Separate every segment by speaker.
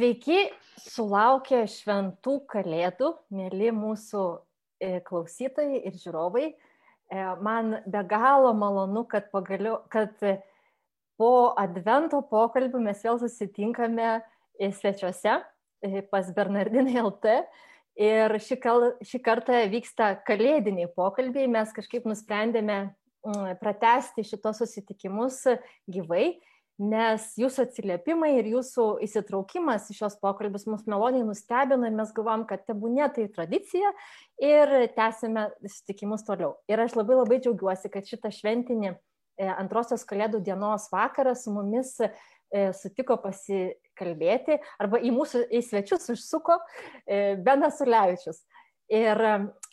Speaker 1: Sveiki, sulaukę šventų kalėdų, mėly mūsų e, klausytojai ir žiūrovai. E, man be galo malonu, kad, pagaliau, kad po advento pokalbių mes vėl susitinkame svečiuose pas Bernardinai LT. Ir šį, kal, šį kartą vyksta kalėdiniai pokalbiai. Mes kažkaip nusprendėme mm, pratesti šitos susitikimus gyvai nes jūsų atsiliepimai ir jūsų įsitraukimas į šios pokalbius mus maloniai nustebino ir mes galvom, kad tebūnė tai tradicija ir tęsime susitikimus toliau. Ir aš labai labai džiaugiuosi, kad šitą šventinį e, antrosios kalėdų dienos vakarą su mumis e, sutiko pasikalbėti arba į mūsų į svečius užsuko e, Benas Ulevičius. Ir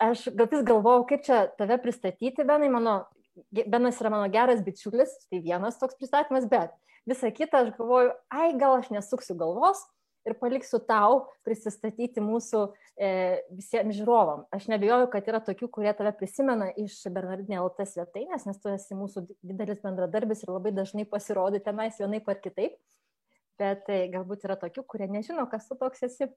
Speaker 1: aš gal vis galvojau, kaip čia tave pristatyti, Benai, mano, Benas yra mano geras bičiulis, tai vienas toks pristatymas, bet Visa kita aš galvoju, ai gal aš nesuksiu galvos ir paliksiu tau prisistatyti mūsų e, visiems žiūrovam. Aš nebejoju, kad yra tokių, kurie tave prisimena iš Bernardinė LT svetainės, nes tu esi mūsų didelis bendradarbis ir labai dažnai pasirodai tenais vienaip ar kitaip. Bet e, galbūt yra tokių, kurie nežino, kas tu toks esi.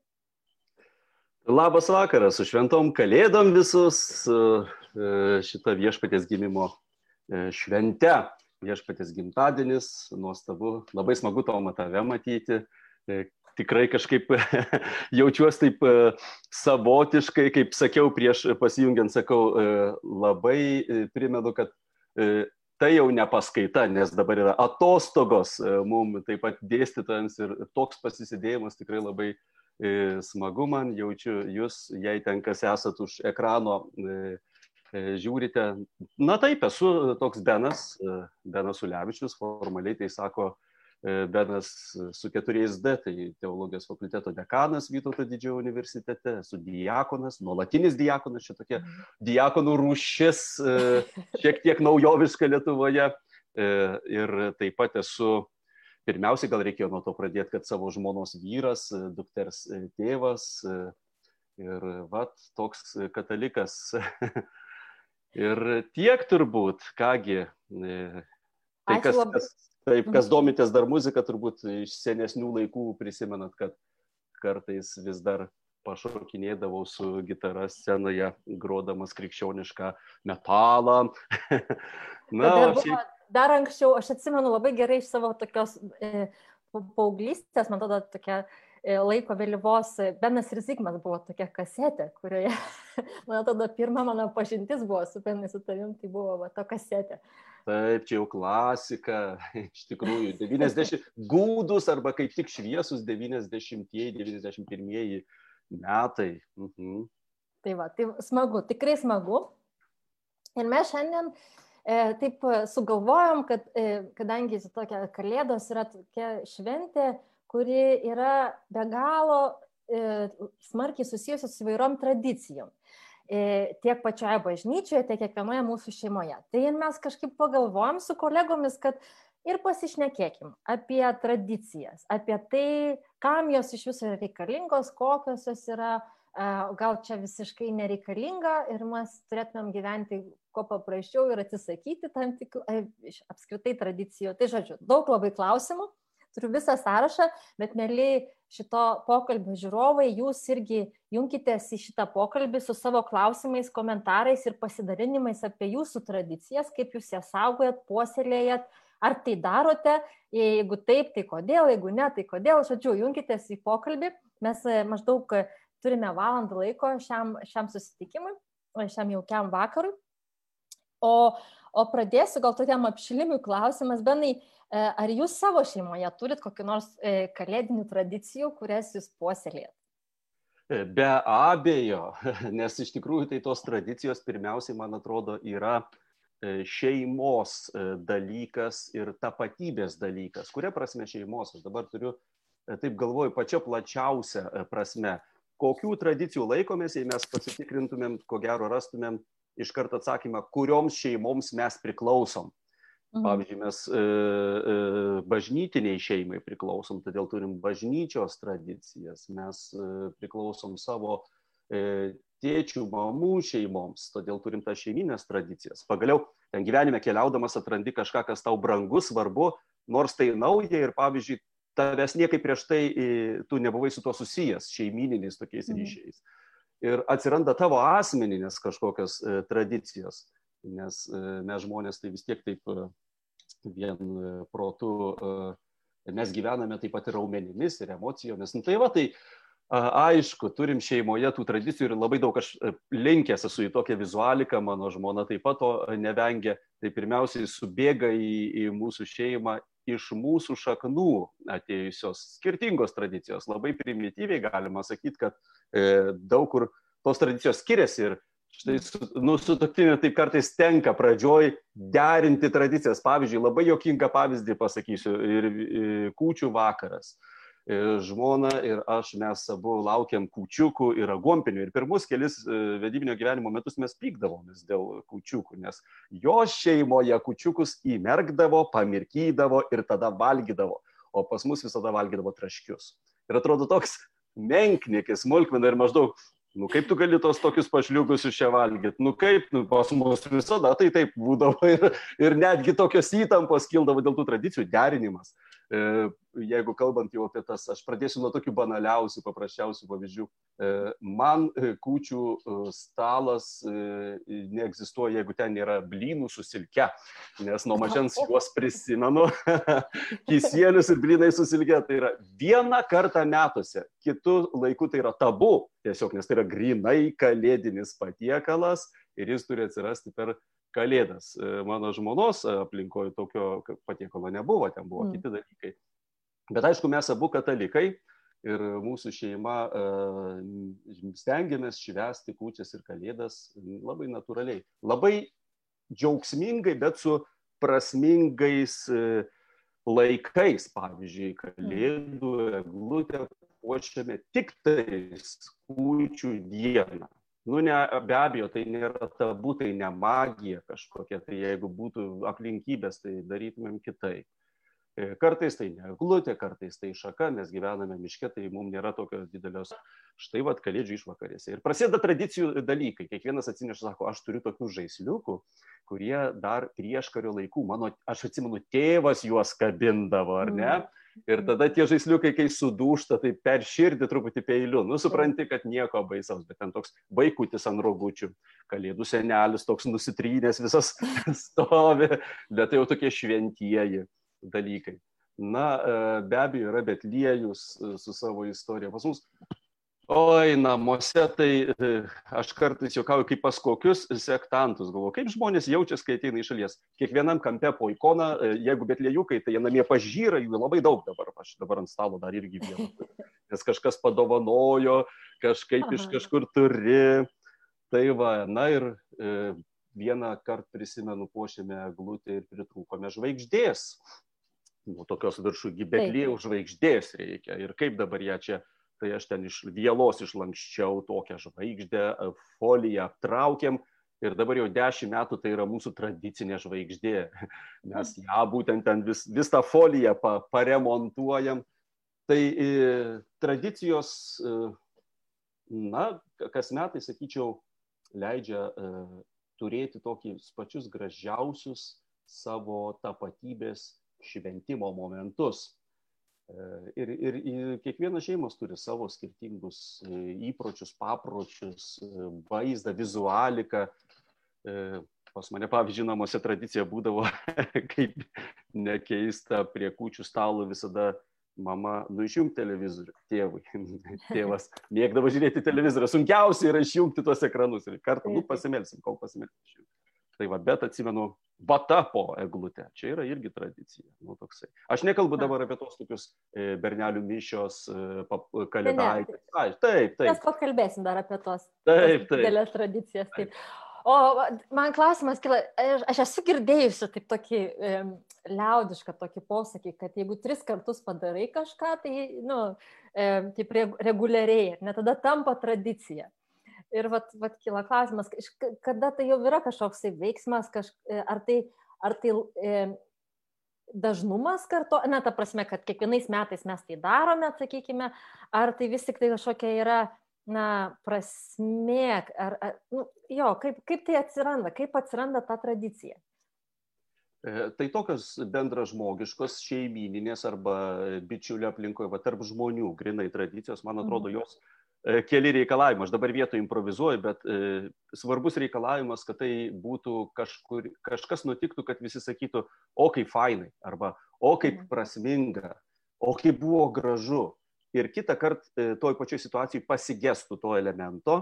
Speaker 2: Labas vakaras, su šventom kalėdom visus e, šitą viešpatės gimimo e, šventę viešpatės gimtadienis, nuostabu, labai smagu Tomą tave matyti. E, tikrai kažkaip jaučiuosi taip e, savotiškai, kaip sakiau prieš pasijungiant, sakau, e, labai primenu, kad tai jau ne paskaita, nes dabar yra atostogos mums taip pat dėstytojams ir toks pasisidėjimas tikrai labai smagu man, jaučiu jūs, jei ten kas esat už ekrano E, žiūrite, na taip, esu toks Benas, e, Benas Ulevičius, formaliai tai sako e, Benas su keturiais D, tai teologijos fakulteto dekanas Vytauto didžiojo universitete, esu diakonas, nuolatinis diakonas, čia tokia mhm. diakonų rūšis, šiek tiek naujoviška Lietuvoje. Ir taip pat esu, pirmiausiai gal reikėjo nuo to pradėti, kad savo žmonos vyras, dukters tėvas ir vat toks katalikas Ir tiek turbūt, kągi. E, tai kas, kas, taip, kas mhm. domitės dar muziką, turbūt iš senesnių laikų prisimenat, kad kartais vis dar pašokinėdavau su gitara scenoje, grodamas krikščionišką metalą.
Speaker 1: Na, dar, buvo, šiaip... dar anksčiau, aš atsimenu labai gerai iš savo tokios e, paauglystės, man atrodo, tokia E, laiko vėlyvos Benas ir Zygmas buvo tokia kasetė, kurioje, man atrodo, pirma mano pažintis buvo su Benai su tavim, tai buvo va, to kasetė.
Speaker 2: Taip, čia jau klasika, iš tikrųjų, 90, gūdus arba kaip tik šviesus 90-ieji, 91-ieji metai. Mhm.
Speaker 1: Tai va, tai smagu, tikrai smagu. Ir mes šiandien e, taip sugalvojom, kad e, kadangi tokia kalėdos yra tokia šventė, kuri yra be galo e, smarkiai susijusi su įvairiom tradicijom. E, tiek pačioje bažnyčioje, tiek kiekvienoje mūsų šeimoje. Tai mes kažkaip pagalvojom su kolegomis, kad ir pasišnekėkim apie tradicijas, apie tai, kam jos iš viso yra reikalingos, kokios jos yra, e, gal čia visiškai nereikalinga ir mes turėtumėm gyventi kuo paprasčiau ir atsisakyti tam tikrų apskritai tradicijų. Tai žodžiu, daug labai klausimų turiu visą sąrašą, bet mėly šito pokalbio žiūrovai, jūs irgi junkitės į šitą pokalbį su savo klausimais, komentarais ir pasidalinimais apie jūsų tradicijas, kaip jūs jas saugojat, puoselėjat, ar tai darote, jeigu taip, tai kodėl, jeigu ne, tai kodėl, žodžiu, junkitės į pokalbį, mes e, maždaug turime valandą laiko šiam, šiam susitikimui, šiam jaukiam vakarui. O, o pradėsiu gal tokiam apšilimui klausimas, Benai, E, ar jūs savo šeimoje turit kokiu nors e, kalėdinių tradicijų, kurias jūs puoselėt?
Speaker 2: E, be abejo, nes iš tikrųjų tai tos tradicijos pirmiausiai, man atrodo, yra šeimos dalykas ir tapatybės dalykas. Kuria prasme šeimos? Aš dabar turiu, taip galvoju, pačia plačiausia prasme. Kokių tradicijų laikomės, jei mes pasitikrintumėm, ko gero rastumėm iš karto atsakymą, kurioms šeimoms mes priklausom. Mhm. Pavyzdžiui, mes e, e, bažnytiniai šeimai priklausom, todėl turim bažnyčios tradicijas, mes e, priklausom savo e, tėčių, mamų šeimoms, todėl turim tas šeiminės tradicijas. Pagaliau, ten gyvenime keliaudamas atrandi kažką, kas tau brangus, svarbu, nors tai nauja ir, pavyzdžiui, tavęs niekaip prieš tai tu nebuvai su to susijęs šeimininiais tokiais mhm. ryšiais. Ir atsiranda tavo asmeninės kažkokios e, tradicijos, nes e, mes žmonės tai vis tiek taip e, vien e, protu, mes gyvename taip pat ir raumenimis ir emocijomis. Nu, tai va, tai aišku, turim šeimoje tų tradicijų ir labai daug aš linkęs esu į tokią vizualiką, mano žmona taip pat to nevengia. Tai pirmiausiai subėga į, į mūsų šeimą iš mūsų šaknų atėjusios skirtingos tradicijos. Labai primityviai galima sakyti, kad e, daug kur tos tradicijos skiriasi ir štai su, nu, su toktiniu taip kartais tenka pradžioj derinti tradicijas. Pavyzdžiui, labai jokingą pavyzdį pasakysiu ir, ir kūčių vakaras. E, žmona ir aš mes abu laukiam kūčiukų ir agompinių. Ir pirmus kelis e, vedybinio gyvenimo metus mes pykdavomės dėl kūčiukų, nes jo šeimoje kūčiukus įmerkdavo, pamirkydavo ir tada valgydavo, o pas mus visada valgydavo traškius. Ir atrodo toks menknikis, smulkmena ir maždaug Nu kaip tu gali tos tokius pašliukus iš čia valgyti? Nu kaip, nu, pas mus visada tai taip būdavo ir, ir netgi tokios įtampos kildavo dėl tų tradicijų derinimas. E, jeigu kalbant jau apie tas, aš pradėsiu nuo tokių banaliausių, paprasčiausių pavyzdžių. E, man e, kūčių stalas neegzistuoja, jeigu ten nėra blynų su silke, nes nuo mažens juos prisimenu. Kisėlius ir blynai su silke tai yra vieną kartą metuose, kitų laikų tai yra tabu, tiesiog nes tai yra grinai kalėdinis patiekalas ir jis turi atsirasti per kalėdas. E, mano žmonos aplinkoje tokio patiekalo nebuvo, ten buvo mm. kiti dalykai. Bet aišku, mes abu katalikai ir mūsų šeima uh, stengiamės švęsti kūčias ir kalėdas labai natūraliai. Labai džiaugsmingai, bet su prasmingais laikais. Pavyzdžiui, kalėdų eglutę puošiame tik tais kūčių dieną nu ne be abejo tai nėra tabu tai ne magija kažkokia tai jeigu būtų aplinkybės tai darytumėm kitaip kartais tai ne eglutė kartais tai šaka mes gyvename miške tai mum nėra tokios didelios. Štai vat kalėdžių išvakarėse. Ir prasideda tradicijų dalykai. Kiekvienas atsineša sako aš turiu tokių žaisliukų kurie dar prieškario laikų mano aš atsimenu tėvas juos kabindavo ar ne? Mm. Ir tada tie žaisliukai, kai sudūšta, tai per širdį truputį peiliu. Nu, supranti, kad nieko baisaus, bet ten toks vaikutis ant rogučių, kalėdų senelis toks nusitrynęs visas stovi, bet tai jau tokie šventieji dalykai. Na, e, be abejo, yra Betliejus e, su savo istorija. Pas mus. Oi namuose tai e, aš kartais juokauju kaip pas kokius sektantus. Galvoju kaip žmonės jaučias kai ateina iš šalies? Kiekvienam kampe po ikoną jeigu betliejukai tai jie namie pažyra jų labai daug dabar. Aš dabar ant stalo dar irgi vieną. Nes kažkas padovanojo kažkaip iš kažkur turi. Tai va na ir e, vieną kartą prisimenu puošėme eglutę ir pritrūkome žvaigždės nu tokios viršų betliejaus žvaigždės reikia ir kaip dabar ją čia tai aš ten iš vielos išlankščiau tokią žvaigždę, foliją aptraukėm ir dabar jau dešimt metų tai yra mūsų tradicinė žvaigždė. Mes ją būtent ten vis, vis tą foliją pa, paremontuojam. Tai e, tradicijos, e, na, kas metai, sakyčiau, leidžia e, turėti tokius pačius gražiausius savo tapatybės šventimo momentus. Ir, ir, ir kiekvienas šeimos turi savo skirtingus e, įpročius, papročius, e, vaizdą, vizualiką. E, pas mane, pavyzdžiui, namuose tradicija būdavo, kaip nekeista, prie kūčių stalo visada mama, nu išjungti televizorių tėvui. Tėvas mėgdavo žiūrėti televizorių. Sunkiausia yra išjungti tuos ekranus ir kartą, nu, pasimelsim, kol pasimelsim. Tai va, bet atsimenu, bata po eglutę. Čia yra irgi tradicija. Nu, toksai. Aš nekalbu dabar apie tos tokius e, bernelių mišios, e, kalėdaitės. Taip, taip.
Speaker 1: Mes pakalbėsim dar apie tos,
Speaker 2: taip,
Speaker 1: tos didelės tradicijas. Taip. O man klausimas kila, aš esu girdėjusi taip tokį e, liaudišką tokį posakį, kad jeigu tris kartus padarai kažką, tai, nu, e, taip reguliariai, ne tada tampa tradicija. Ir vat, vat kyla klausimas, kada tai jau yra kažkoks tai veiksmas, kaž, e, ar tai, ar tai e, dažnumas kartu, na, ta prasme, kad kiekvienais metais mes tai darome, sakykime, ar tai vis tik tai kažkokia yra, na, prasmė, ar, ar nu, jo, kaip, kaip tai atsiranda, kaip atsiranda ta tradicija.
Speaker 2: Tai tokios bendražmogiškos šeimininės arba bičiulio aplinkoje, va, tarp žmonių, grinai tradicijos, man atrodo, mhm. jos E, keli reikalavimai. Aš dabar vietoj improvizuoju, bet e, svarbus reikalavimas, kad tai būtų kažkur, kažkas nutiktų, kad visi sakytų, o kaip fainai, arba o kaip mhm. prasminga, o kaip buvo gražu. Ir kitą kartą e, toj pačioj situacijai pasigestų to elemento.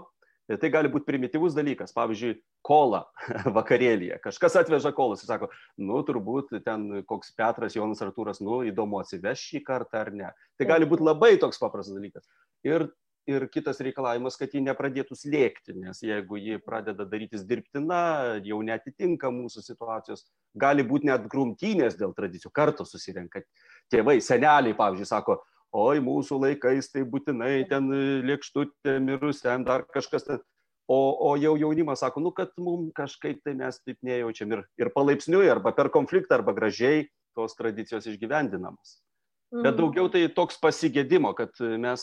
Speaker 2: E, tai gali būti primityvus dalykas. Pavyzdžiui, kola vakarėlėje. Kažkas atveža kolas ir sako, nu, turbūt ten koks Petras, Jonas Artūras, nu, įdomu atsiveš šį kartą ar ne. Tai gali būti labai toks paprastas dalykas. Ir ir kitas reikalavimas, kad ji nepradėtų slėgti, nes jeigu ji pradeda darytis dirbtina, jau netitinka mūsų situacijos, gali būti net grumtynės dėl tradicijų, kartu susirenka tėvai, seneliai, pavyzdžiui, sako, oi, mūsų laikais tai būtinai ten lėkštutė mirus, ten dar kažkas, ten. O, o jau jaunimas sako, nu, kad mums kažkaip tai mes taip nejaučiam ir, ir palaipsniui, arba per konfliktą, arba gražiai tos tradicijos išgyvendinamos. Bet mhm. daugiau tai toks pasigėdimo, kad mes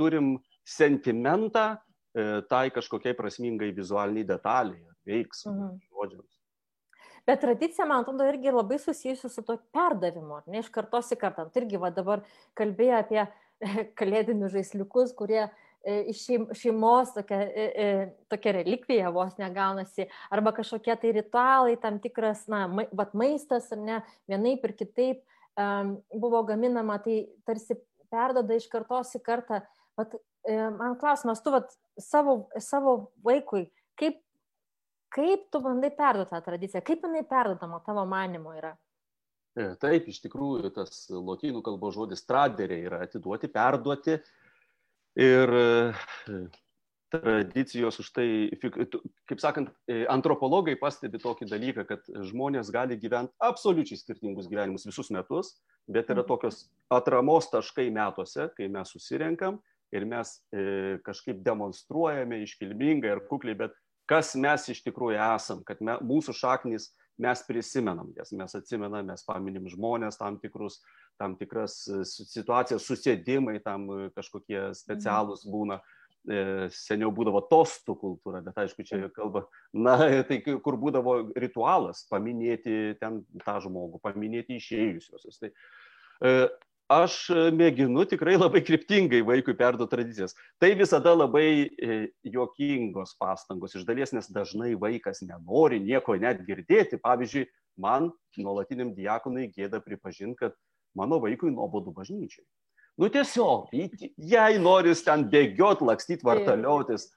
Speaker 2: turim sentimentą e, tai kažkokiai prasmingai vizualiniai detaliai, veiksmui, mhm. žodžiams.
Speaker 1: Bet tradicija, man atrodo, irgi labai susijusi su to perdavimu, ne iš kartos į kartą. Tai irgi va, dabar kalbėjo apie kalėdinius žaisliukus, kurie e, iš šeimos tokia, e, tokia relikvija vos negaunasi, arba kažkokie tai ritualai, tam tikras, na, vat maistas, ar ne, vienaip ir kitaip buvo gaminama, tai tarsi perdoda iš kartos į kartą. Vat E, man klausimas, tu vat, savo, savo vaikui, kaip, kaip tu bandai perduoti tą tradiciją, kaip jinai perdodama tavo manimo yra?
Speaker 2: E, taip, iš tikrųjų, tas lotynų kalbos žodis tradere yra atiduoti, perduoti. Ir tradicijos už tai, kaip sakant, antropologai pastebi tokį dalyką, kad žmonės gali gyventi absoliučiai skirtingus gyvenimus visus metus, bet yra mhm. tokios atramos taškai metuose, kai mes susirenkam ir mes e, kažkaip demonstruojame iškilmingai ir kukliai, bet kas mes iš tikrųjų esam, kad me, mūsų šaknys mes prisimenam jas, mes atsimenam, mes paminim žmonės tam tikrus, tam tikras e, situacijas, susėdimai tam e, kažkokie specialūs būna. Seniau būdavo tostų kultūra, bet aišku, čia kalba, na, tai kur būdavo ritualas, paminėti ten tą žmogų, paminėti išėjusiosius. Tai, aš mėginu tikrai labai kryptingai vaikui perduoti tradicijas. Tai visada labai e, juokingos pastangos iš dalies, nes dažnai vaikas nenori nieko net girdėti. Pavyzdžiui, man nuolatiniam diakonui gėda pripažinti, kad mano vaikui nuobodu bažnyčiai. Nu tiesiog, jai noris ten bėgiot, lakstyti, vartaliotis.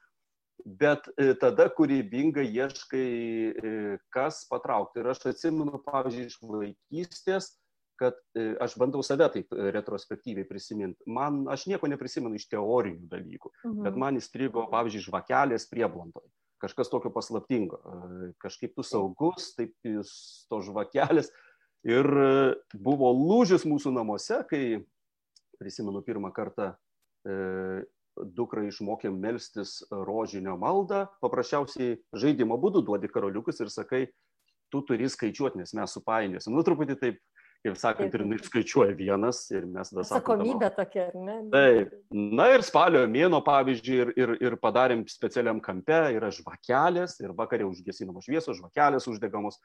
Speaker 2: Bet e, tada kūrybingai ieškai, e, kas patraukti. Ir aš atsimenu, pavyzdžiui, iš vaikystės, kad e, aš bandau save taip retrospektyviai prisiminti. Man, aš nieko neprisimenu iš teorinių dalykų, mhm. bet man įstrigo, pavyzdžiui, žvakelės prieblandoje. Kažkas tokio paslaptingo. Kažkaip tu saugus, taip to žvakelės. Ir buvo lūžis mūsų namuose, kai, prisimenu, pirmą kartą e, dukra išmokėm melstis rožinio maldą. Paprasčiausiai žaidimo būdu duodi karoliukus ir sakai, tu turi skaičiuoti, nes mes supainiosim. Nu, truputį taip kaip sakant, ir skaičiuoja vienas ir mes tada
Speaker 1: sakome. Atsakomybė tokia, ar ne?
Speaker 2: Taip. Na ir spalio mėno, pavyzdžiui, ir, ir, ir padarėm specialiam kampe, yra žvakelės ir vakarė užgesinamos šviesos, žvakelės uždegamos.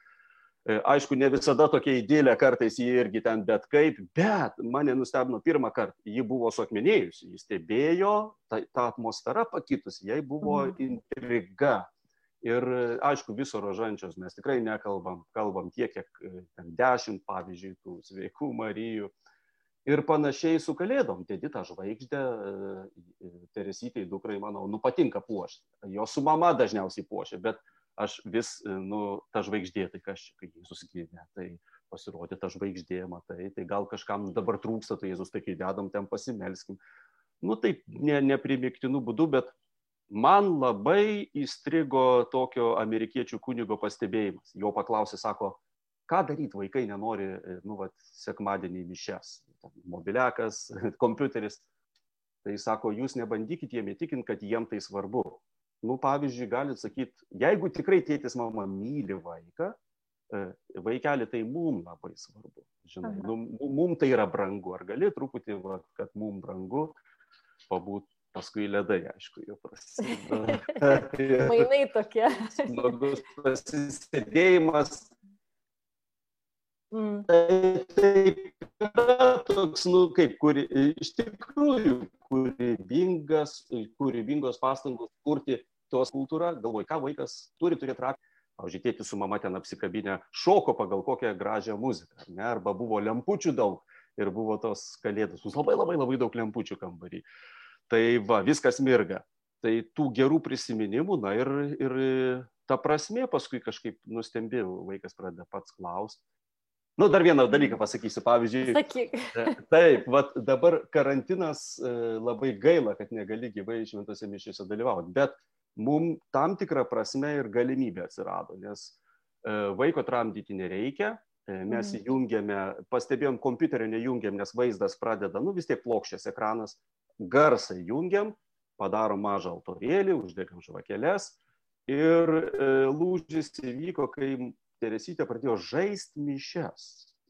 Speaker 2: E, aišku, ne visada tokia idėlė, kartais jį irgi ten bet kaip, bet mane nustebino pirmą kartą, ji buvo suakmenėjusi, jis stebėjo, ta, ta atmosfera pakitusi, jai buvo mhm. intriga. Ir aišku, viso rožančios mes tikrai nekalbam, kalbam tiek, kiek e, ten dešimt, pavyzdžiui, tų sveikų Marijų. Ir panašiai su kalėdom, dedi tą žvaigždę, e, Teresytei dukrai, manau, nu patinka puošti. Jo su mama dažniausiai puošia, bet aš vis, e, nu, ta žvaigždė, tai kas čia, kai Jėzus gimė, tai pasirodė ta žvaigždė, matai, tai gal kažkam dabar trūksta, tai Jėzus tai kai dedam, ten pasimelskim. Nu taip, ne, neprimiktinų būdų, bet man labai įstrigo tokio amerikiečių kunigo pastebėjimas. Jo paklausė, sako, ką daryti, vaikai nenori, e, nu, vat, sekmadienį mišes, mobiliakas, kompiuteris. Tai sako, jūs nebandykit jiem įtikinti, kad jiem tai svarbu. Nu, pavyzdžiui, galit sakyti, jeigu tikrai tėtis mama myli vaiką, e, vaikelį tai mum labai svarbu. Žinai, nu, mum tai yra brangu. Ar gali truputį, va, kad mum brangu, pabūt paskui ledai, aišku, jau prasideda.
Speaker 1: Mainai tokie.
Speaker 2: Smagus pasisėdėjimas. Mm. Tai taip yra toks, nu, kaip, kuri, iš tikrųjų, kūrybingas, kūrybingos pastangos kurti tos kultūrą, galvoj, ką vaikas turi turėti rakį. Pavyzdžiui, tėtis su mama ten apsikabinę šoko pagal kokią gražią muziką, ne? arba buvo lempučių daug ir buvo tos kalėdos, bus labai labai labai daug lempučių kambarį. Tai va, viskas mirga. Tai tų gerų prisiminimų, na ir, ir ta prasme paskui kažkaip nustembi, vaikas pradeda pats klausti. Nu, dar vieną dalyką pasakysiu, pavyzdžiui.
Speaker 1: Sakyk.
Speaker 2: E, taip, vat, dabar karantinas e, labai gaila, kad negali gyvai šventose mišiuose dalyvauti, bet mums tam tikrą prasme ir galimybė atsirado, nes e, vaiko tramdyti nereikia, mes mhm. įjungiame, pastebėjom, kompiuterio nejungiam, nes vaizdas pradeda, nu vis tiek plokščias ekranas, garsą įjungiam, padarom mažą altorėlį, uždegam žvakeles ir lūžis įvyko, kai Teresytė pradėjo žaisti mišes.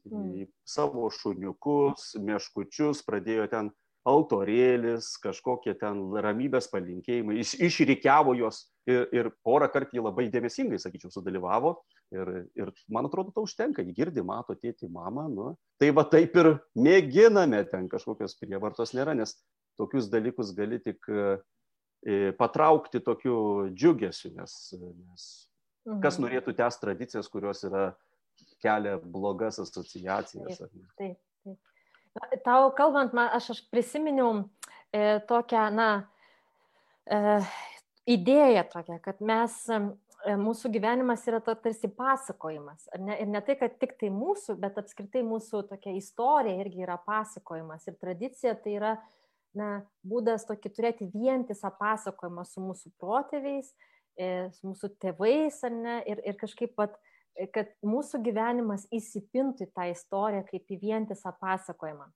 Speaker 2: Mm. Savo šuniukus, meškučius, pradėjo ten altorėlis, kažkokie ten ramybės palinkėjimai, iš, išrikiavo juos ir, ir porą kartų jį labai dėmesingai, sakyčiau, sudalyvavo. Ir, ir man atrodo, to užtenka, jį girdi, mato tėti, mamą. Nu. Tai va taip ir mėginame ten kažkokios prievartos nėra, nes tokius dalykus gali tik e, patraukti tokiu džiugesiu, nes, nes Kas mhm. norėtų tęs tradicijas, kurios yra kelia blogas asociacijas?
Speaker 1: Taip, taip, taip. Tau kalbant, man, aš, aš prisiminiau e, tokią, na, e, idėją tokią, kad mes, e, mūsų gyvenimas yra to, tarsi pasakojimas. Ne? Ir ne tai, kad tik tai mūsų, bet apskritai mūsų tokia istorija irgi yra pasakojimas. Ir tradicija tai yra na, būdas tokį turėti vientisą pasakojimą su mūsų protėviais E, su mūsų tėvais, ar ne, ir, ir kažkaip pat, kad mūsų gyvenimas įsipintų į tą istoriją kaip į vientisą pasakojimą.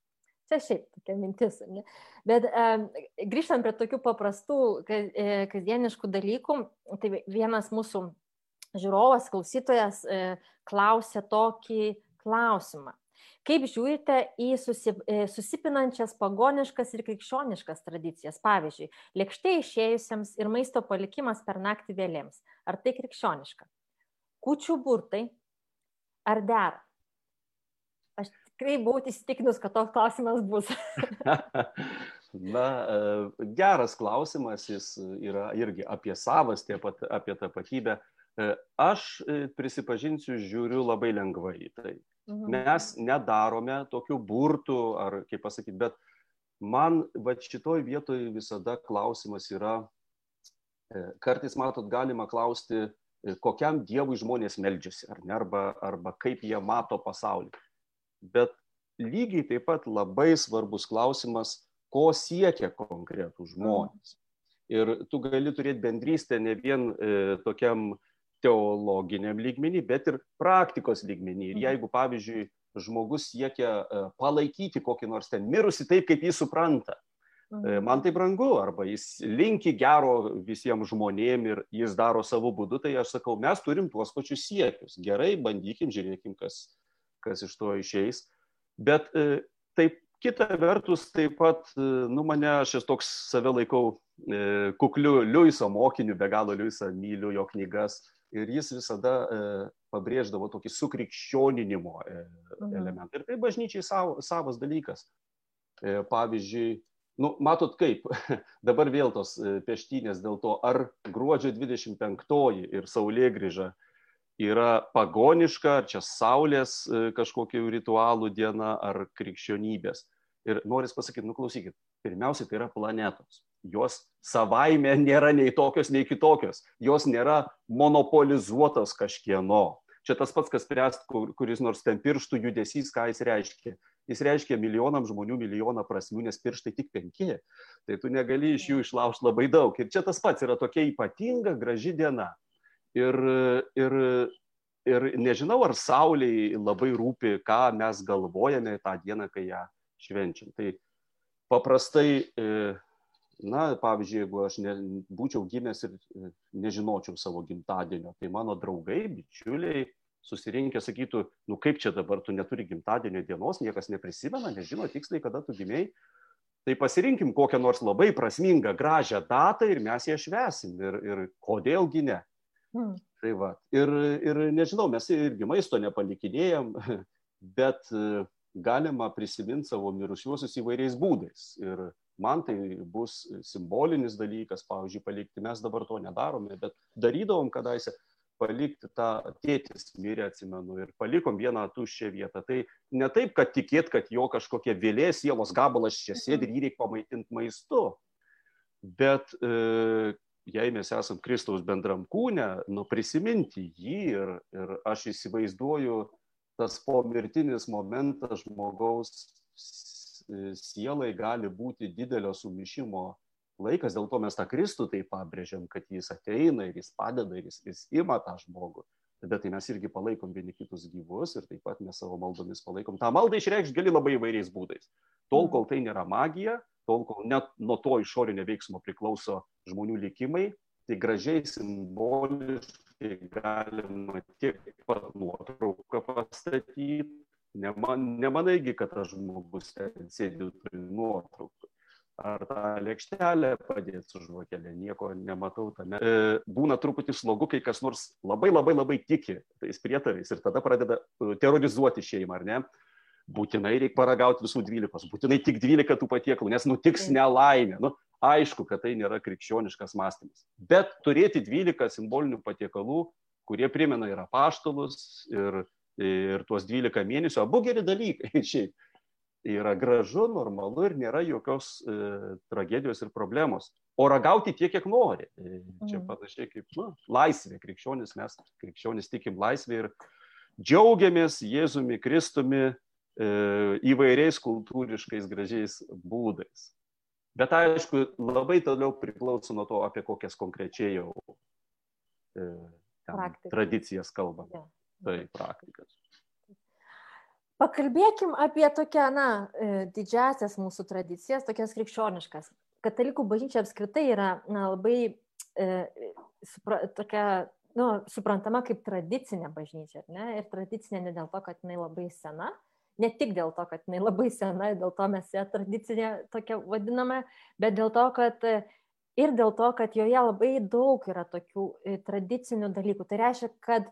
Speaker 1: Čia šiaip tokia mintis. Ne? Bet e, grįžtant prie tokių paprastų, e, kasdieniškų dalykų, tai vienas mūsų žiūrovas, klausytojas e, klausė tokį klausimą. Kaip žiūrite į susi, e, susipinančias pagoniškas ir krikščioniškas tradicijas? Pavyzdžiui, lėkštė išėjusiems ir maisto palikimas per naktį vėlėms. Ar tai krikščioniška? Kučių burtai. Ar dera? Aš tikrai buvau įsitikinus, kad toks klausimas bus.
Speaker 2: Na, e, geras klausimas, jis yra irgi apie savastį, apie tapatybę. E, aš prisipažinsiu, žiūriu labai lengvai į tai. Mhm. Mes nedarome tokių burtų, ar kaip pasakyti, bet man va šitoj vietoj visada klausimas yra, e, kartais matot, galima klausti, e, kokiam dievui žmonės meldžiasi, ar ne, arba, arba kaip jie mato pasaulį. Bet lygiai taip pat labai svarbus klausimas, ko siekia konkretų žmonės. Ir tu gali turėti bendrystę ne vien e, tokiam teologiniam lygmenį, bet ir praktikos lygmenį. Ir mhm. jeigu, pavyzdžiui, žmogus siekia e, palaikyti kokį nors ten mirusi taip, kaip jį supranta, mhm. Man tai brangu, arba jis linki gero visiems žmonėm ir jis daro savo būdu, tai aš sakau, mes turim tuos pačius siekius. Gerai, bandykim, žiūrėkim, kas, kas iš to išeis. Bet e, taip, kita vertus, taip pat, nu mane, aš esu toks save laikau kukliu Liuiso mokiniu, be galo Liuisą myliu jo knygas ir jis visada e, pabrėždavo tokį sukrikščioninimo e, mhm. elementą. Ir tai bažnyčiai sav, savas dalykas. E, pavyzdžiui, nu, matot kaip, dabar vėl tos e, peštynės dėl to, ar gruodžio 25 ir Saulė grįža yra pagoniška, ar čia Saulės e, kažkokių ritualų diena, ar krikščionybės. Ir noris pasakyti, nuklausykit, pirmiausia, tai yra planetos jos savaime nėra nei tokios, nei kitokios. Jos nėra monopolizuotos kažkieno. Čia tas pats, kas spręst, kur, kuris nors ten pirštų judesys, ką jis reiškia. Jis reiškia milijonam žmonių milijoną prasmių, nes pirštai tik penki. Tai tu negali iš jų išlaužti labai daug. Ir čia tas pats yra tokia ypatinga, graži diena. Ir, ir, ir nežinau, ar Sauliai labai rūpi, ką mes galvojame tą dieną, kai ją švenčiam. Tai paprastai e, na, pavyzdžiui, jeigu aš ne, būčiau gimęs ir e, nežinočiau savo gimtadienio, tai mano draugai, bičiuliai susirinkę sakytų, nu kaip čia dabar tu neturi gimtadienio dienos, niekas neprisimena, nežino tiksliai, kada tu gimiai. Tai pasirinkim kokią nors labai prasmingą, gražią datą ir mes ją švesim. Ir, ir kodėlgi ne. Hmm. Tai va. Ir, ir nežinau, mes irgi maisto nepalikinėjom. bet galima prisiminti savo mirusiuosius įvairiais būdais. Ir man tai bus simbolinis dalykas, pavyzdžiui, palikti, mes dabar to nedarome, bet darydavom kadaise, palikti tą tėtis mirė, atsimenu, ir palikom vieną tuščią vietą. Tai ne taip, kad tikėt, kad jo kažkokia vėlės sielos gabalas čia sėdi ir jį reikia pamaitinti maistu, bet e, jei mes esam Kristaus bendram kūne, nu prisiminti jį ir, ir aš įsivaizduoju tas pomirtinis momentas žmogaus sielai gali būti didelio sumišimo laikas, dėl to mes tą Kristų taip pabrėžiam, kad jis ateina ir jis padeda ir jis, jis ima tą žmogų. Bet tai mes irgi palaikom vieni kitus gyvus ir taip pat mes savo maldomis palaikom. Ta malda išreikšti gali labai įvairiais būdais. Tol, kol tai nėra magija, tol, kol net nuo to išorinio veiksmo priklauso žmonių likimai, tai gražiai simboliškai galima tiek pat nuotrauką pastatyti. Neman, nemanaigi, kad tas žmogus sėdi turi nuotrauką ar tą lėkštelę padėti su žvakelė, nieko nematau tame. E, būna truputį slogu, kai kas nors labai labai labai tiki tais prietarais ir tada pradeda e, terrorizuoti šeimą, ar ne? Būtinai reikia paragauti visų dvylikos, būtinai tik dvylika tų patiekalų, nes nutiks nelaimė. Nu, aišku, kad tai nėra krikščioniškas mąstymas. Bet turėti dvylika simbolinių patiekalų, kurie primena ir apaštalus, ir, ir tuos dvylika mėnesių, abu geri dalykai šiaip yra gražu, normalu ir nėra jokios e, tragedijos ir problemos. O ragauti tiek, kiek nori. E, čia mhm. panašiai kaip nu, laisvė. Krikščionis mes, krikščionis tikim laisvė ir džiaugiamės Jėzumi Kristumi e, įvairiais kultūriškais gražiais būdais. Bet aišku, labai toliau priklauso nuo to, apie kokias konkrečiai jau e, tradicijas kalbame. Ja. Tai praktikas.
Speaker 1: Pakalbėkim apie tokią, na, e, didžiasias mūsų tradicijas, tokias krikščioniškas. Katalikų bažnyčia apskritai yra na, labai e, supra, tokia, nu, suprantama kaip tradicinė bažnyčia. Ne? Ir tradicinė ne dėl to, kad jinai labai sena, ne tik dėl to, kad jinai labai sena, dėl to mes ją tradicinė tokia vadiname, bet dėl to, kad ir dėl to, kad joje labai daug yra tokių e, tradicinių dalykų. Tai reiškia, kad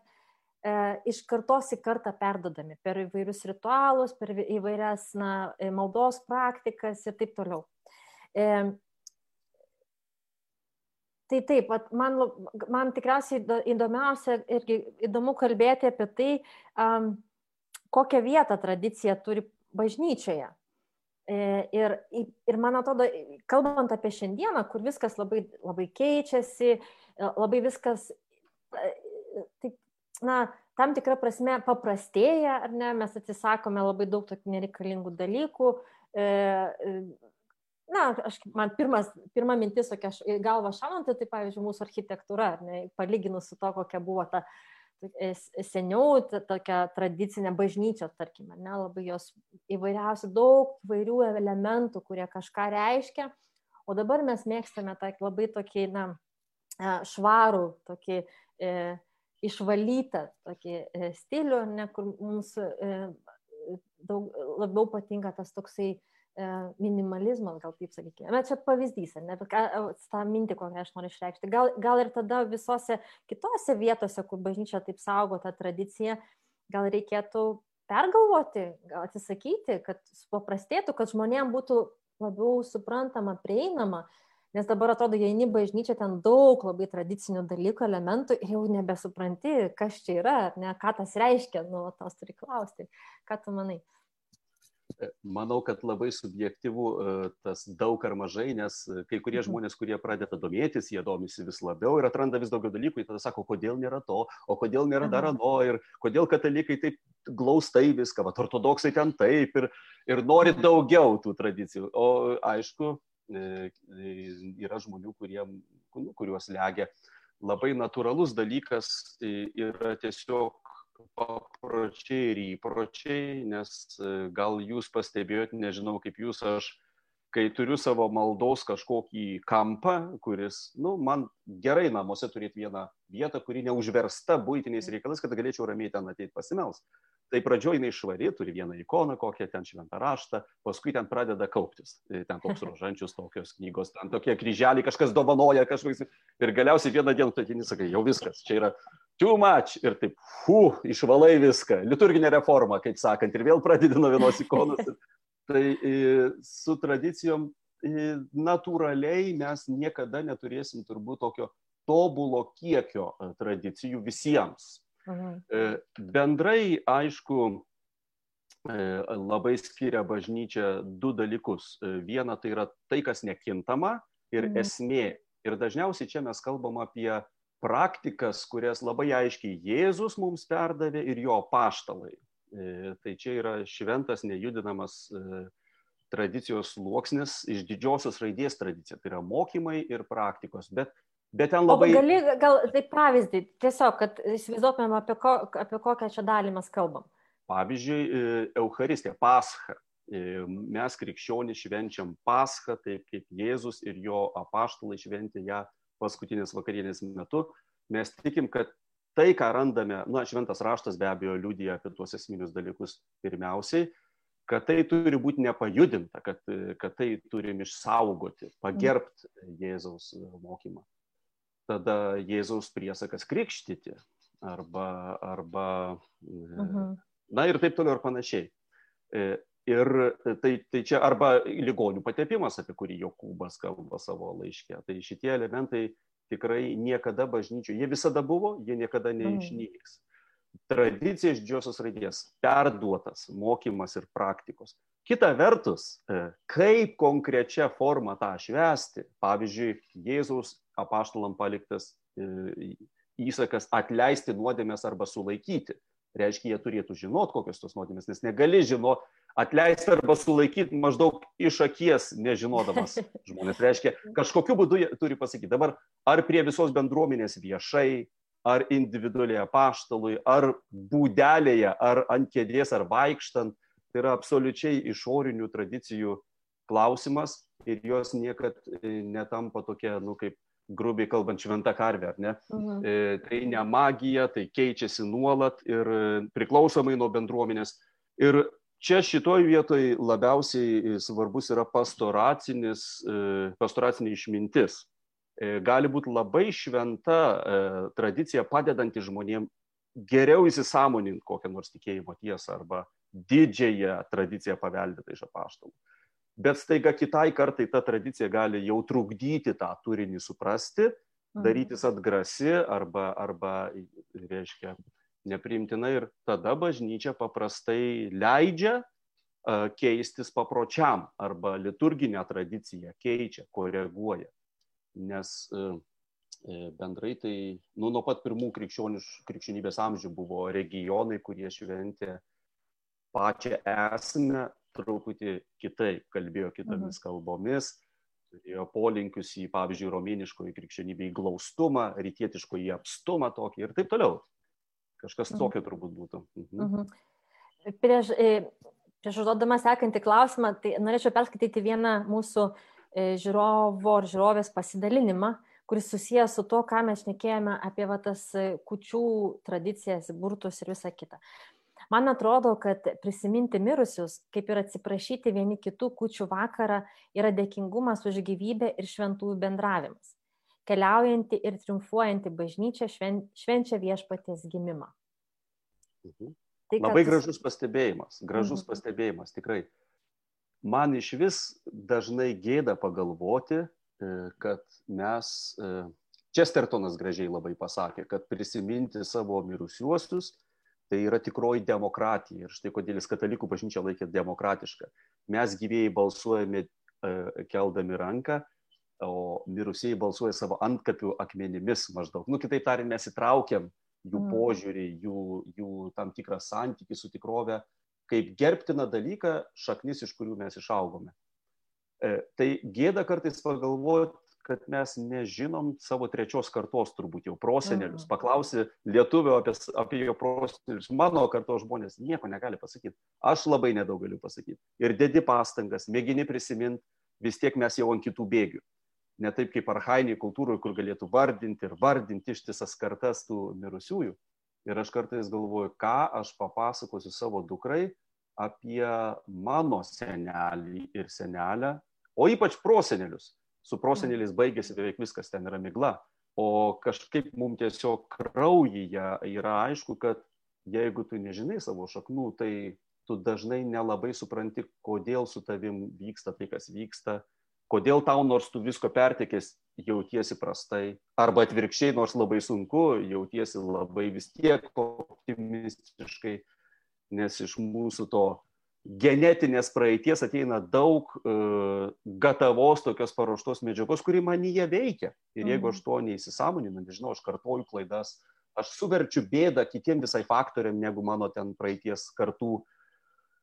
Speaker 1: iš kartos į kartą perdodami per įvairius ritualus, per įvairias na, e, maldos praktikas ir taip toliau. E, tai taip, man, man tikriausiai įdomiausia irgi įdomu kalbėti apie tai, um, kokią vietą tradicija turi bažnyčioje. Ir, ir man atrodo, kalbant apie šiandieną, kur viskas labai, labai keičiasi, labai viskas taip na, tam tikrą prasme paprastėja, ar ne, mes atsisakome labai daug tokių nereikalingų dalykų. E, e, na, aš, man pirmas, pirma mintis, tokia galva šaunanti, tai pavyzdžiui, mūsų architektūra, ne, palyginus su to, kokia buvo ta e, seniau, tokia tradicinė bažnyčia, tarkim, ne, labai jos įvairiausių, daug įvairių elementų, kurie kažką reiškia, o dabar mes mėgstame tą labai tokį, na, švarų, tokį e, išvalytą tokį e, stilių, ne, kur mums e, daug, labiau patinka tas toksai e, minimalizmas, gal taip sakykime. Bet čia pavyzdys, ne, bet tą mintį, kokią aš noriu išreikšti. Gal, gal ir tada visose kitose vietose, kur bažnyčia taip saugo tą tradiciją, gal reikėtų pergalvoti, gal atsisakyti, kad paprastėtų, kad žmonėms būtų labiau suprantama, prieinama, Nes dabar atrodo, jei eini bažnyčia, ten daug labai tradicinių dalykų, elementų ir jau nebesupranti, kas čia yra, ne, ką tas reiškia, nu, tos turi klausti. Ką tu manai?
Speaker 2: E, manau, kad labai subjektyvu e, tas daug ar mažai, nes kai kurie mhm. žmonės, kurie pradeda domėtis, jie domisi vis labiau ir atranda vis daugiau dalykų, ir tada sako, kodėl nėra to, o kodėl nėra dar ano, ir kodėl katalikai taip glaustai viską, va, ortodoksai ten taip ir, ir nori daugiau tų tradicijų. O aišku, E, yra žmonių, kurie, nu, kuriuos legia. Labai natūralus dalykas yra tiesiog papročiai ir įpročiai, nes e, gal jūs pastebėjot, nežinau kaip jūs, aš kai turiu savo maldos kažkokį kampą, kuris, nu, man gerai namuose turėti vieną vietą, kuri neužversta būtiniais reikalais, kad galėčiau ramiai ten ateiti pasimels tai pradžioj jinai švari, turi vieną ikoną kokią, ten šventą raštą, paskui ten pradeda kauptis. Tai ten toks rožančius, tokios knygos, ten tokie kryželiai, kažkas dovanoja, kažkoks. Ir galiausiai vieną dieną tu atini, sakai, jau viskas, čia yra too much ir taip, fu, išvalai viską, liturginė reforma, kaip sakant, ir vėl pradedi nuo vienos ikonos. tai su tradicijom natūraliai mes niekada neturėsim turbūt tokio tobulo kiekio tradicijų visiems. Mhm. Bendrai, aišku, labai skiria bažnyčia du dalykus. Viena tai yra tai, kas nekintama ir mhm. esmė. Ir dažniausiai čia mes kalbam apie praktikas, kurias labai aiškiai Jėzus mums perdavė ir jo paštalai. E, tai čia yra šventas, nejudinamas e, tradicijos sluoksnis iš didžiosios raidės tradicija. Tai yra mokymai ir praktikos. Bet, bet ten labai...
Speaker 1: O gali, gal tai pavyzdį, tiesiog, kad įsivaizduotumėm, apie, ko, apie kokią čia dalį mes kalbam.
Speaker 2: Pavyzdžiui, e, Euharistija, Pascha. Mes krikščionys švenčiam Paschą, taip kaip Jėzus ir jo apaštalai šventė ją paskutinės vakarienės metu, mes tikim, kad tai, ką randame, na, šventas raštas be abejo liūdija apie tuos esminius dalykus pirmiausiai, kad tai turi būti nepajudinta, kad, kad tai turim išsaugoti, pagerbti Jėzaus mokymą. Tada Jėzaus priesakas krikštyti arba, arba mhm. na ir taip toliau ir panašiai. Ir tai, tai čia arba ligonių patepimas, apie kurį Jokūbas kalba savo laiške. Tai šitie elementai tikrai niekada bažnyčių, jie visada buvo, jie niekada neišnyks. Tradicija iš didžiosios raidės - perduotas mokymas ir praktikos. Kita vertus, e, kaip konkrečia forma tą švesti, pavyzdžiui, Jėzaus apaštalam paliktas e, įsakas atleisti nuodėmės arba sulaikyti. Reiškia, jie turėtų žinot, kokios tos nuodėmės, nes negali žinot, atleisti arba sulaikyti maždaug iš akies nežinodamas žmonės. Reiškia, kažkokiu būdu jie turi pasakyti. Dabar ar prie visos bendruomenės viešai, ar individualiai apaštalui, ar būdelėje, ar ant kėdės, ar vaikštant, tai yra absoliučiai išorinių tradicijų klausimas ir jos niekad e, netampa tokia, nu kaip grubiai kalbant, šventa karvė, ar ne? Mhm. E, tai ne magija, tai keičiasi nuolat ir e, priklausomai nuo bendruomenės. Ir čia šitoj vietoj labiausiai e, svarbus yra pastoracinis, e, pastoracinė išmintis. E, gali būti labai šventa tradicija padedanti žmonėm geriau įsisamoninti kokią nors tikėjimo tiesą arba didžiąją tradiciją paveldėtą iš apaštalų. Bet staiga kitai kartai ta tradicija gali jau trukdyti tą turinį suprasti, mhm. darytis atgrasi arba, arba reiškia, nepriimtina ir tada bažnyčia paprastai leidžia keistis papročiam arba liturginę tradiciją keičia, koreguoja. Nes e, bendrai tai nu, nuo pat pirmų krikščionybės amžių buvo regionai, kurie šventė pačią esmę truputį kitaip, kalbėjo kitomis mhm. kalbomis, turėjo polinkius į, pavyzdžiui, romėniškoji krikščionybė į glaustumą, rytietiškoji apstumą tokį ir taip toliau. Kažkas mhm. tokio turbūt būtų. Mhm.
Speaker 1: Mhm. Prieš, e, prieš užduodama sekantį klausimą, tai norėčiau perskaityti vieną mūsų e, žiūrovo ar žiūrovės pasidalinimą, kuris susijęs su to, ką mes šnekėjome apie va, tas e, kučių tradicijas, burtus ir visą kitą. Man atrodo, kad prisiminti mirusius, kaip ir atsiprašyti vieni kitų kučių vakarą, yra dėkingumas už gyvybę ir šventųjų bendravimas keliaujanti ir triumfuojanti bažnyčia švenčia viešpatės gimimą.
Speaker 2: Mhm. Tai, kad... Labai gražus pastebėjimas, gražus mhm. pastebėjimas, tikrai. Man iš vis dažnai gėda pagalvoti, e, kad mes, Čestertonas e, gražiai labai pasakė, kad prisiminti savo mirusiuosius tai yra tikroji demokratija. Ir štai kodėl jis katalikų bažnyčia laikė demokratišką. Mes gyvėjai balsuojame e, keldami ranką, o mirusieji balsuoja savo antkapių akmenimis maždaug. Nu, kitaip tariant, mes įtraukiam jų mm. požiūrį, jų, jų tam tikrą santykį su tikrove, kaip gerbtiną dalyką, šaknis, iš kurių mes išaugome. E, tai gėda kartais pagalvoti, kad mes nežinom savo trečios kartos turbūt jau prosenelius. Paklausi lietuvio apie, apie jo prosenelius, mano kartos žmonės nieko negali pasakyti. Aš labai nedaug galiu pasakyti. Ir dedi pastangas, mėgini prisiminti, vis tiek mes jau ant kitų bėgių ne taip kaip arhainiai kultūroje, kur galėtų vardinti ir vardinti ištisas kartas tų mirusiųjų. Ir aš kartais galvoju, ką aš papasakosiu savo dukrai apie mano senelį ir senelę, o ypač prosenelius. Su proseneliais baigėsi beveik viskas, ten yra migla. o kažkaip mums tiesiog kraujyje yra aišku, kad jeigu tu nežinai savo šaknų, tai tu dažnai nelabai supranti, kodėl su tavim vyksta tai, kas vyksta, kodėl tau nors tu visko pertikės jautiesi prastai, arba atvirkščiai, nors labai sunku, jautiesi labai vis tiek optimistiškai, nes iš mūsų to genetinės praeities ateina daug uh, gatavos tokios paruoštos medžiagos, kuri manyje veikia. Ir jeigu aš mhm. to neįsisamoninu, nežinau, aš kartoju klaidas, aš suverčiu bėdą kitiem visai faktoriam, negu mano ten praeities kartų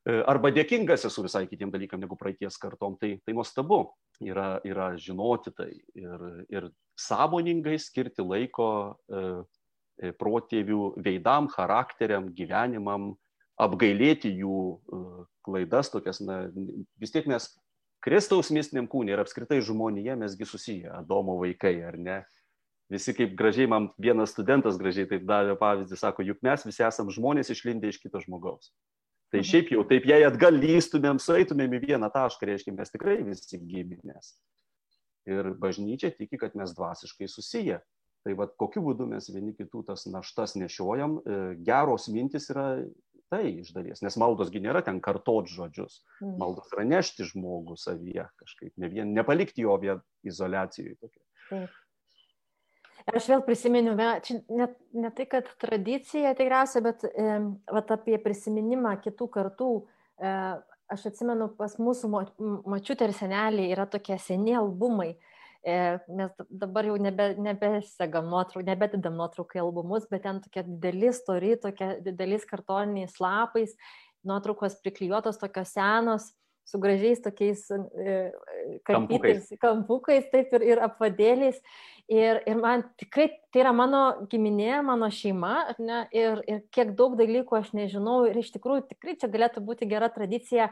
Speaker 2: E, arba dėkingas esu visai kitiem dalykam negu praeities kartom, tai, tai nuostabu yra, yra žinoti tai ir, ir sąmoningai skirti laiko e, e, protėvių veidam, charakteriam, gyvenimam, apgailėti jų e, klaidas tokias, na, vis tiek mes Kristaus mistiniam kūnė ir apskritai žmonėje mesgi susiję, Adomo vaikai, ar ne? Visi kaip gražiai, man vienas studentas gražiai taip davė pavyzdį, sako, juk mes visi esame žmonės išlindę iš kito žmogaus. Tai mhm. šiaip jau, taip jei atgal lystumėm, sueitumėm į vieną tašką, reiškia, mes tikrai visi giminės. Ir bažnyčia tiki, kad mes dvasiškai susiję. Tai vad kokiu būdu mes vieni kitų tas naštas nešiojam, e, geros mintis yra tai iš dalies, nes maldos gi nėra ten kartot žodžius. Mhm. Maldos yra nešti žmogų savyje kažkaip, ne vien, nepalikti jo vien izolacijoje. Taip.
Speaker 1: Aš vėl prisiminiu, čia net ne tai, kad tradicija tikriausiai, bet e, vat, apie prisiminimą kitų kartų. E, aš atsimenu, pas mūsų mačiutė ir seneliai yra tokie seni albumai. E, mes dabar jau nebe, nebesegam nuotraukų, nebededam nuotraukų į albumus, bet ten tokie dideli stori, tokie dideliais kartoniniais lapais, nuotraukos priklijuotos, tokios senos su gražiais tokiais e, kampukais, kampukais taip ir, ir apvadėliais. Ir, ir man tikrai tai yra mano giminė, mano šeima, ne, ir, ir kiek daug dalykų aš nežinau. Ir iš tikrųjų tikrai čia galėtų būti gera tradicija,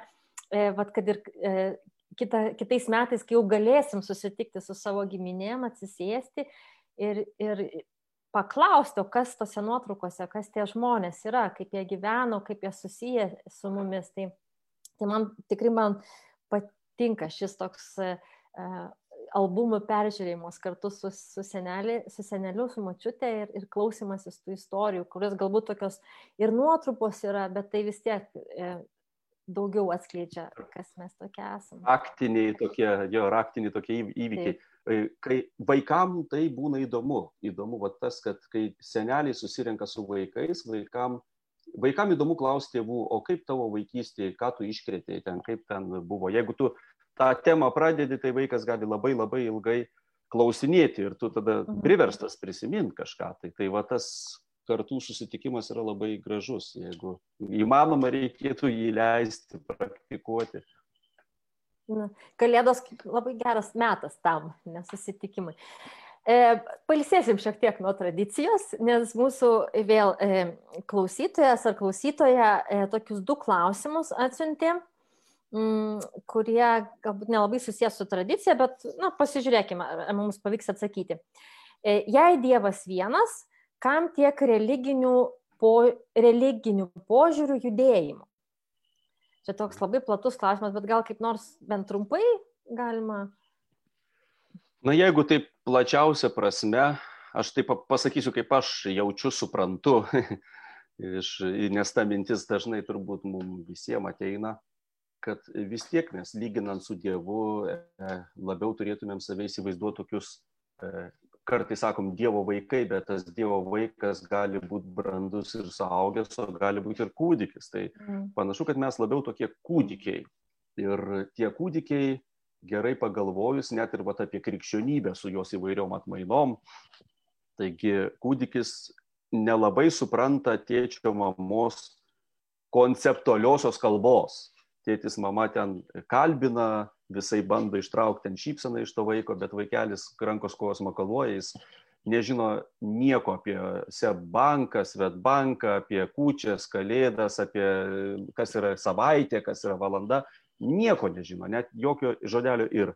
Speaker 1: e, vat, kad ir e, kita, kitais metais, kai jau galėsim susitikti su savo giminėm, atsisėsti ir, ir paklausti, kas tose nuotraukose, kas tie žmonės yra, kaip jie gyveno, kaip jie susiję su mumis. Tai, Tai man tikrai man patinka šis toks uh, albumų peržiūrėjimas kartu su, su, senelį, su seneliu, su mačiute ir, ir klausimasis tų istorijų, kurios galbūt tokios ir nuotrupos yra, bet tai vis tiek e, daugiau atskleidžia, kas mes tokie esame.
Speaker 2: Raktiniai tokie, jo, raktiniai tokie įvykiai. Taip. Kai vaikam tai būna įdomu, įdomu va, tas, kad kai seneliai susirenka su vaikais, vaikam vaikam įdomu klausti tėvų, o kaip tavo vaikystėje, ką tu iškrėtėjai ten, kaip ten buvo. Jeigu tu tą temą pradedi, tai vaikas gali labai labai ilgai klausinėti ir tu tada mhm. priverstas prisiminti kažką. Tai, tai va tas kartų susitikimas yra labai gražus, jeigu įmanoma reikėtų jį leisti, praktikuoti.
Speaker 1: Kalėdos labai geras metas tam, nesusitikimai. E, Palisėsim šiek tiek nuo tradicijos, nes mūsų vėl e, klausytojas ar klausytoja e, tokius du klausimus atsiuntė, mm, kurie galbūt nelabai susijęs su tradicija, bet na, pasižiūrėkime, ar mums pavyks atsakyti. Jei Dievas vienas, kam tiek religinių, po, religinių požiūrių judėjimų? Čia toks labai platus klausimas, bet gal kaip nors bent trumpai galima
Speaker 2: Na, jeigu taip plačiausia prasme, aš taip pasakysiu, kaip aš jaučiu, suprantu, iš, nes ta mintis dažnai turbūt mums visiems ateina, kad vis tiek mes lyginant su Dievu e, labiau turėtumėm save įsivaizduoti tokius, e, kartais sakom, Dievo vaikai, bet tas Dievo vaikas gali būti brandus ir suaugęs, o gali būti ir kūdikis. Tai mm. panašu, kad mes labiau tokie kūdikiai. Ir tie kūdikiai gerai pagalvojus net ir vat, apie krikščionybę su jos įvairiom atmainom. Taigi kūdikis nelabai supranta tėčio mamos konceptualiosios kalbos. Tėtis mama ten kalbina, visai bando ištraukti ten šypseną iš to vaiko, bet vaikelis rankos kojos makaluoja, jis nežino nieko apie Sebbanką, Svetbanką, apie kūčias, kalėdas, apie kas yra savaitė, kas yra valanda nieko nežino, net jokio žodelio ir,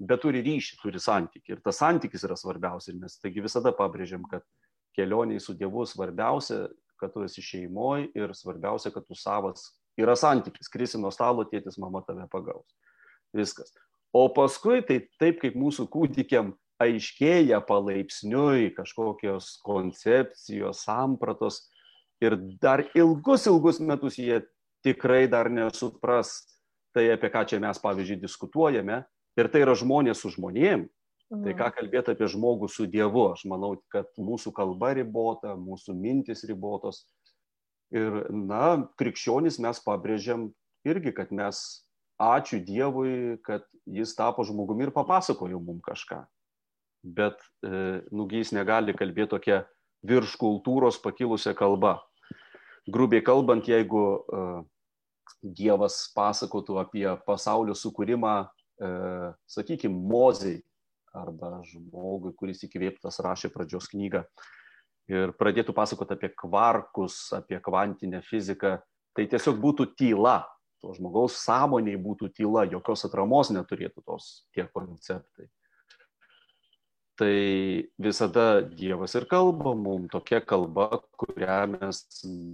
Speaker 2: bet turi ryšį, turi santyki. Ir tas santykis yra svarbiausia. Ir mes taigi visada pabrėžiam, kad kelioniai su Dievu svarbiausia, kad tu esi šeimoje ir svarbiausia, kad tu savas yra santykis. Krisi nuo stalo, tėtis, mama tave pagaus. Viskas. O paskui tai taip kaip mūsų kūdikiam aiškėja palaipsniui kažkokios koncepcijos, sampratos ir dar ilgus, ilgus metus jie tikrai dar nesupras tai, apie ką čia mes, pavyzdžiui, diskutuojame. Ir tai yra žmonės su žmonėm. Mhm. Tai ką kalbėti apie žmogų su Dievu. Aš manau, kad mūsų kalba ribota, mūsų mintis ribotos. Ir, na, krikščionys mes pabrėžiam irgi, kad mes ačiū Dievui, kad jis tapo žmogumi ir papasakojo mums kažką. Bet, e, nugi, jis negali kalbėti tokia virš kultūros pakilusią kalbą. Grubiai kalbant, jeigu e, Dievas pasakotų apie pasaulio sukūrimą, e, sakykime, mozei arba žmogui, kuris įkvėptas rašė pradžios knygą ir pradėtų pasakoti apie kvarkus, apie kvantinę fiziką, tai tiesiog būtų tyla. To žmogaus sąmoniai būtų tyla, jokios atramos neturėtų tos tie konceptai tai visada Dievas ir kalba mums tokia kalba, kurią mes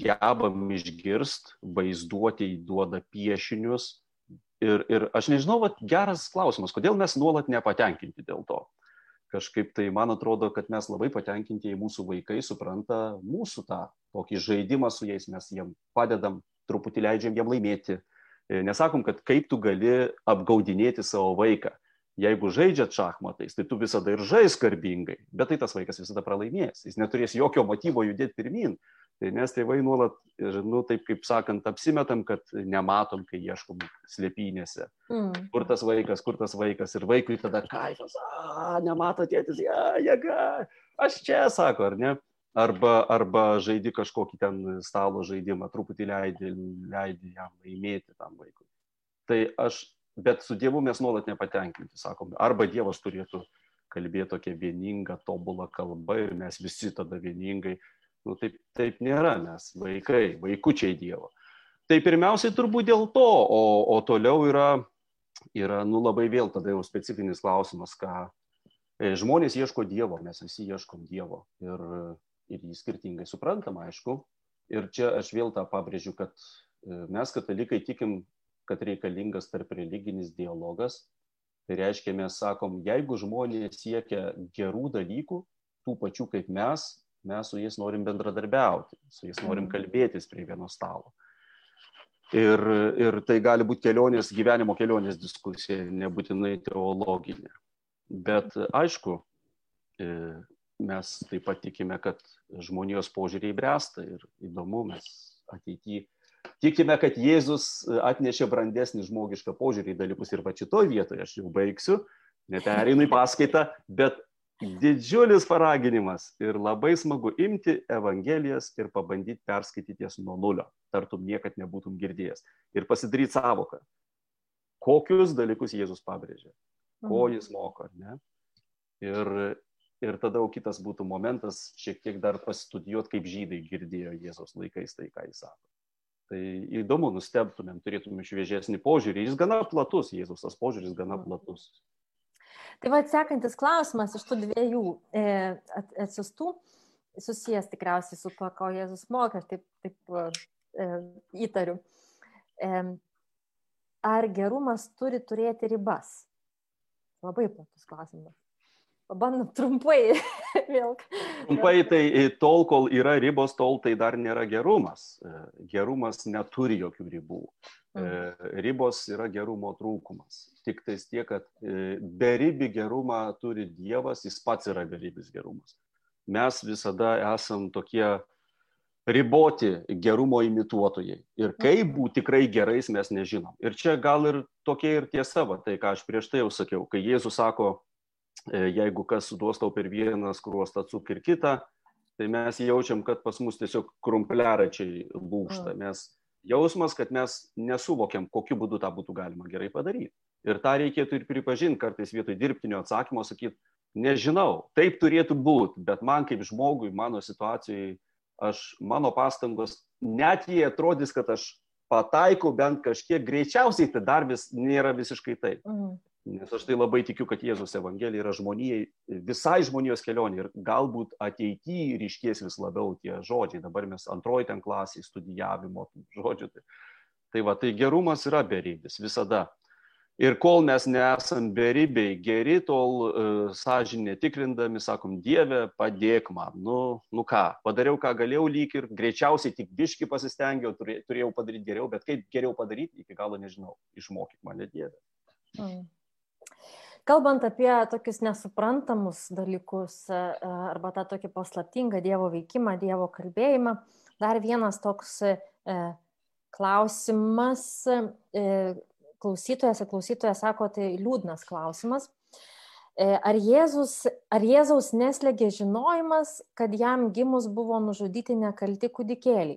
Speaker 2: gebam išgirst, vaizduoti įduoda piešinius. Ir, ir aš nežinau, vat, geras klausimas, kodėl mes nuolat nepatenkinti dėl to. Kažkaip tai man atrodo, kad mes labai patenkinti, jei mūsų vaikai supranta mūsų tą tokį žaidimą su jais, mes jiem padedam, truputį leidžiam jiem laimėti. Nesakom, kad kaip tu gali apgaudinėti savo vaiką jeigu žaidžiat šachmatais, tai tu visada ir žais garbingai, bet tai tas vaikas visada pralaimės, jis neturės jokio motyvo judėti pirmin. Tai mes tėvai nuolat, nu, taip kaip sakant, apsimetam, kad nematom, kai ieškom slėpynėse. Mm. Kur tas vaikas, kur tas vaikas. Ir vaikui tada kaifas, a, nemato tėtis, ja, jėga, aš čia, sako, ar ne? Arba, arba žaidi kažkokį ten stalo žaidimą, truputį leidi, leidi jam laimėti tam vaikui. Tai aš bet su Dievu mes nuolat nepatenkinti, sakom, arba Dievas turėtų kalbėti tokia vieninga, tobula kalba ir mes visi tada vieningai. Nu, taip, taip nėra, mes vaikai, vaikučiai Dievo. Tai pirmiausiai turbūt dėl to, o, o toliau yra, yra, nu labai vėl tada jau specifinis klausimas, ką e, žmonės ieško Dievo, mes visi ieškom Dievo ir, ir jį skirtingai suprantam, aišku. Ir čia aš vėl tą pabrėžiu, kad e, mes katalikai tikim kad reikalingas tarp religinis dialogas. Tai reiškia, mes sakom, jeigu žmonės siekia gerų dalykų, tų pačių kaip mes, mes su jais norim bendradarbiauti, su jais norim mhm. kalbėtis prie vieno stalo. Ir, ir tai gali būti kelionės, gyvenimo kelionės diskusija, nebūtinai teologinė. Bet aišku, e, mes taip pat tikime, kad žmonijos požiūriai bręsta ir įdomu, mes ateityje Tikime, kad Jėzus atnešė brandesnį žmogišką požiūrį į dalykus ir va šitoj vietoje aš jau baigsiu, nepereinu į paskaitą, bet didžiulis paraginimas ir labai smagu imti Evangelijas ir pabandyti perskaityti jas nuo nulio, tartum niekad nebūtum girdėjęs ir pasidaryti savoką, kokius dalykus Jėzus pabrėžė, ko mhm. jis moko, ne? Ir, ir tada jau kitas būtų momentas šiek tiek dar pastudijuoti, kaip žydai girdėjo Jėzos laikais tai, ką jis sako. Tai įdomu, nustebtumėm, turėtumėm šviežesnį požiūrį. Jis gana platus, Jėzus tas požiūris gana mhm. platus.
Speaker 1: Tai va, sekantis klausimas iš tų dviejų e, atsiustų, susijęs tikriausiai su to, ko Jėzus mokė, aš taip, taip e, įtariu. E, ar gerumas turi turėti ribas? Labai platus klausimas. Pabandom trumpai vėl.
Speaker 2: Trumpai tai tol, kol yra ribos, tol tai dar nėra gerumas. E, gerumas neturi jokių ribų. Mm. Ribos yra gerumo trūkumas. Tik tais tiek, kad e, beribį gerumą turi Dievas, jis pats yra beribis gerumas. Mes visada esam tokie riboti gerumo imituotojai. Ir kaip mhm. būti tikrai gerais mes nežinom. Ir čia gal ir tokia ir tiesa, va, tai ką aš prieš tai jau sakiau, kai Jėzus sako, E, jeigu kas duos tau per vieną skruostą atsuk ir kitą, tai mes jaučiam, kad pas mus tiesiog krumpliaračiai lūšta, nes jausmas, kad mes nesuvokiam, kokiu būdu tą būtų galima gerai padaryti. Ir tą reikėtų ir pripažinti, kartais vietoj dirbtinio atsakymo sakyti, nežinau, taip turėtų būti, bet man kaip žmogui, mano situacijai, aš, mano pastangos, net jei atrodys, kad aš pataikau bent kažkiek greičiausiai, tai dar vis nėra visiškai taip. Nes aš tai labai tikiu, kad Jėzus Evangelija yra žmonijai, visai žmonijos kelionė ir galbūt ateityje ryškės vis labiau tie žodžiai. Dabar mes antroji ten klasiai studijavimo žodžių. Tai, tai va, tai gerumas yra beribis visada. Ir kol mes nesam beribiai geri, tol uh, sąžinė tikrindami, sakom, Dieve, padėk man. Nu, nu ką, padariau, ką galėjau lyg ir greičiausiai tik biški pasistengiau, turėjau padaryti geriau, bet kaip geriau padaryti, iki galo nežinau. Išmokyk mane Dieve. Mm.
Speaker 1: Kalbant apie tokius nesuprantamus dalykus e, arba tą tokį paslaptingą Dievo veikimą, Dievo kalbėjimą, dar vienas toks e, klausimas, e, klausytojas ir klausytojas sako, tai liūdnas klausimas. Ar, Jėzus, ar Jėzaus neslėgė žinojimas, kad jam gimus buvo nužudyti nekalti kūdikėliai?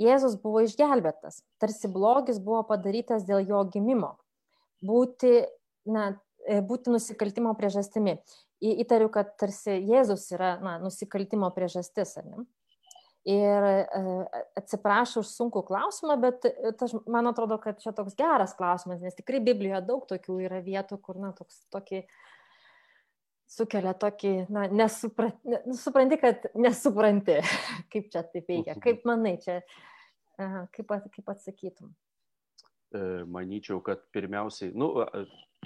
Speaker 1: Jėzus buvo išgelbėtas, tarsi blogis buvo padarytas dėl jo gimimo. Būti, na, E, būti nusikaltimo priežastimi. Įtariu, kad tarsi Jėzus yra na, nusikaltimo priežastis. Ir e, atsiprašau už sunkų klausimą, bet e, tas, man atrodo, kad čia toks geras klausimas, nes tikrai Biblijoje daug tokių yra vietų, kur, na, toks, tokį, sukelia tokį, na, nesupra, nu, supranti, kad nesupranti, kaip čia taip veikia. Kaip manai, čia, kaip, kaip atsakytum?
Speaker 2: Manyčiau, kad pirmiausiai, nu,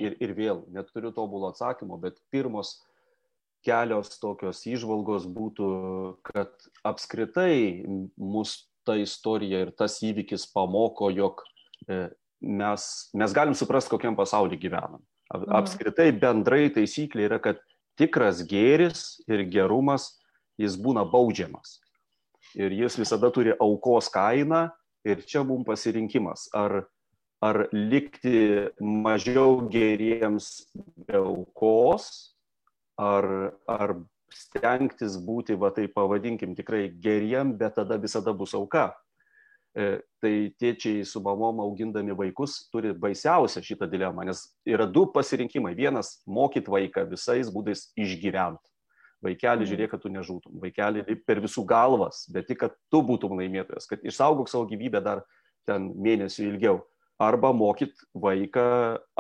Speaker 2: ir, ir vėl neturiu tobulo atsakymo, bet pirmos kelios tokios įžvalgos būtų, kad apskritai mus ta istorija ir tas įvykis pamoko, jog e, mes, mes galim suprasti, kokiam pasaulyje gyvenam. Mhm. Apskritai bendrai taisyklė yra, kad tikras gėris ir gerumas, jis būna baudžiamas. Ir jis visada turi aukos kainą ir čia mums pasirinkimas, ar ar likti mažiau geriems be aukos, ar, ar stengtis būti, va tai pavadinkim, tikrai geriem, bet tada visada bus auka. E, tai tėčiai su mamom augindami vaikus turi baisiausią šitą dilemą, nes yra du pasirinkimai. Vienas - mokyti vaiką visais būdais išgyventi. Vaikelį mhm. žiūrėk, kad tu nežūtum. Vaikelį per visų galvas, bet tik, kad tu būtum laimėtojas, kad išsaugok savo gyvybę dar ten mėnesių ilgiau arba mokyt vaiką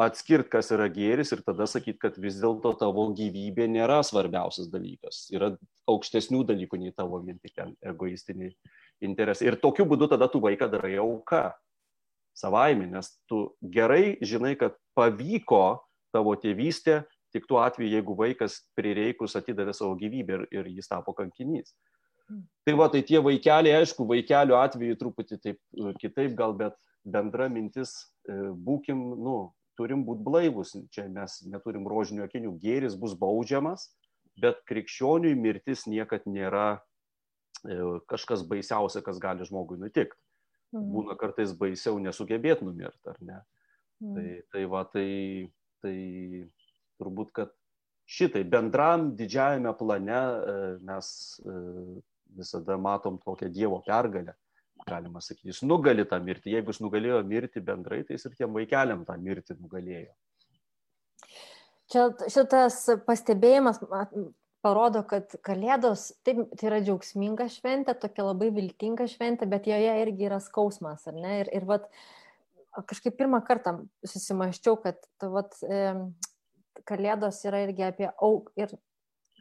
Speaker 2: atskirt, kas yra gėris ir tada sakyt, kad vis dėlto tavo gyvybė nėra svarbiausias dalykas. Yra aukštesnių dalykų nei tavo vien tik egoistiniai interesai. Ir tokiu būdu tada tu vaiką darai auka savaime, nes tu gerai žinai, kad pavyko tavo tėvystė tik tuo atveju, jeigu vaikas prireikus atidavė savo gyvybę ir, ir jis tapo kankinys. Hmm. Tai va, tai tie vaikeliai, aišku, vaikelių atveju truputį taip kitaip gal, bet bendra mintis, e, būkim, nu, turim būti blaivus, čia mes neturim rožinių akinių, gėris bus baudžiamas, bet krikščioniui mirtis niekad nėra e, kažkas baisiausia, kas gali žmogui nutikti. Mhm. Būna kartais baisiau nesugebėti numirti, ar ne? Mhm. Tai, tai va, tai, tai turbūt, kad šitai bendram didžiajame plane e, mes visada matom tokią Dievo pergalę galima sakyti. Jis nugali tą mirtį. Jeigu jis nugalėjo mirti bendrai, tai jis ir tiem vaikeliam tą mirtį nugalėjo.
Speaker 1: Čia šitas pastebėjimas parodo, kad Kalėdos taip, tai yra džiaugsminga šventė, tokia labai viltinga šventė, bet joje irgi yra skausmas, ar ne? Ir, ir vat, kažkaip pirmą kartą susimaščiau, kad vat, Kalėdos yra irgi apie auką ir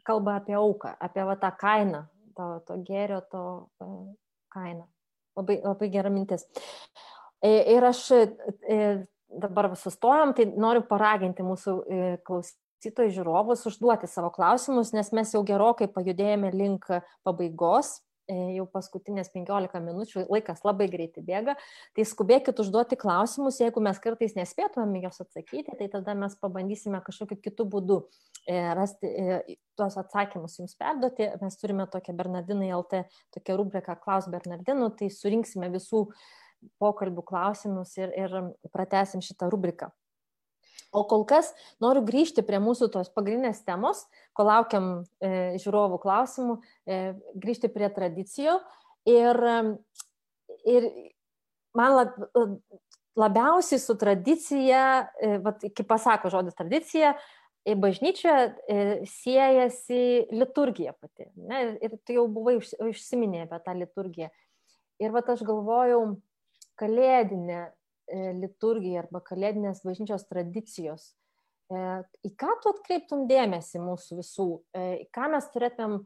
Speaker 1: kalba apie auką, apie va, tą kainą, to, to gėrio, to e, kainą. Labai, labai gera mintis. E, ir aš e, dabar sustojom, tai noriu paraginti mūsų e, klausytojų žiūrovus užduoti savo klausimus, nes mes jau gerokai pajudėjome link pabaigos E, jau paskutinės 15 minučių, laikas labai greitai bėga, tai skubėkit užduoti klausimus, jeigu mes kartais nespėtumėm juos atsakyti, tai tada mes pabandysime kažkokiu kitų būdų e, rasti e, tuos atsakymus jums perduoti. Mes turime tokią Bernardinai LT, tokią rubriką Klaus Bernardinų, tai surinksime visų pokalbių klausimus ir, ir pratesim šitą rubriką. O kol kas noriu grįžti prie mūsų tos pagrindinės temos, kol laukiam e, žiūrovų klausimų, e, grįžti prie tradicijų. Ir, ir man lab, labiausiai su tradicija, e, vat, kaip pasako žodis tradicija, bažnyčioje siejasi liturgija pati. Ne? Ir tu jau buvai užsiminė apie tą liturgiją. Ir vat aš galvojau, kalėdinė liturgija arba kalėdinės bažnyčios tradicijos. E, į ką tu atkreiptum dėmesį mūsų visų, e, į ką mes turėtumėm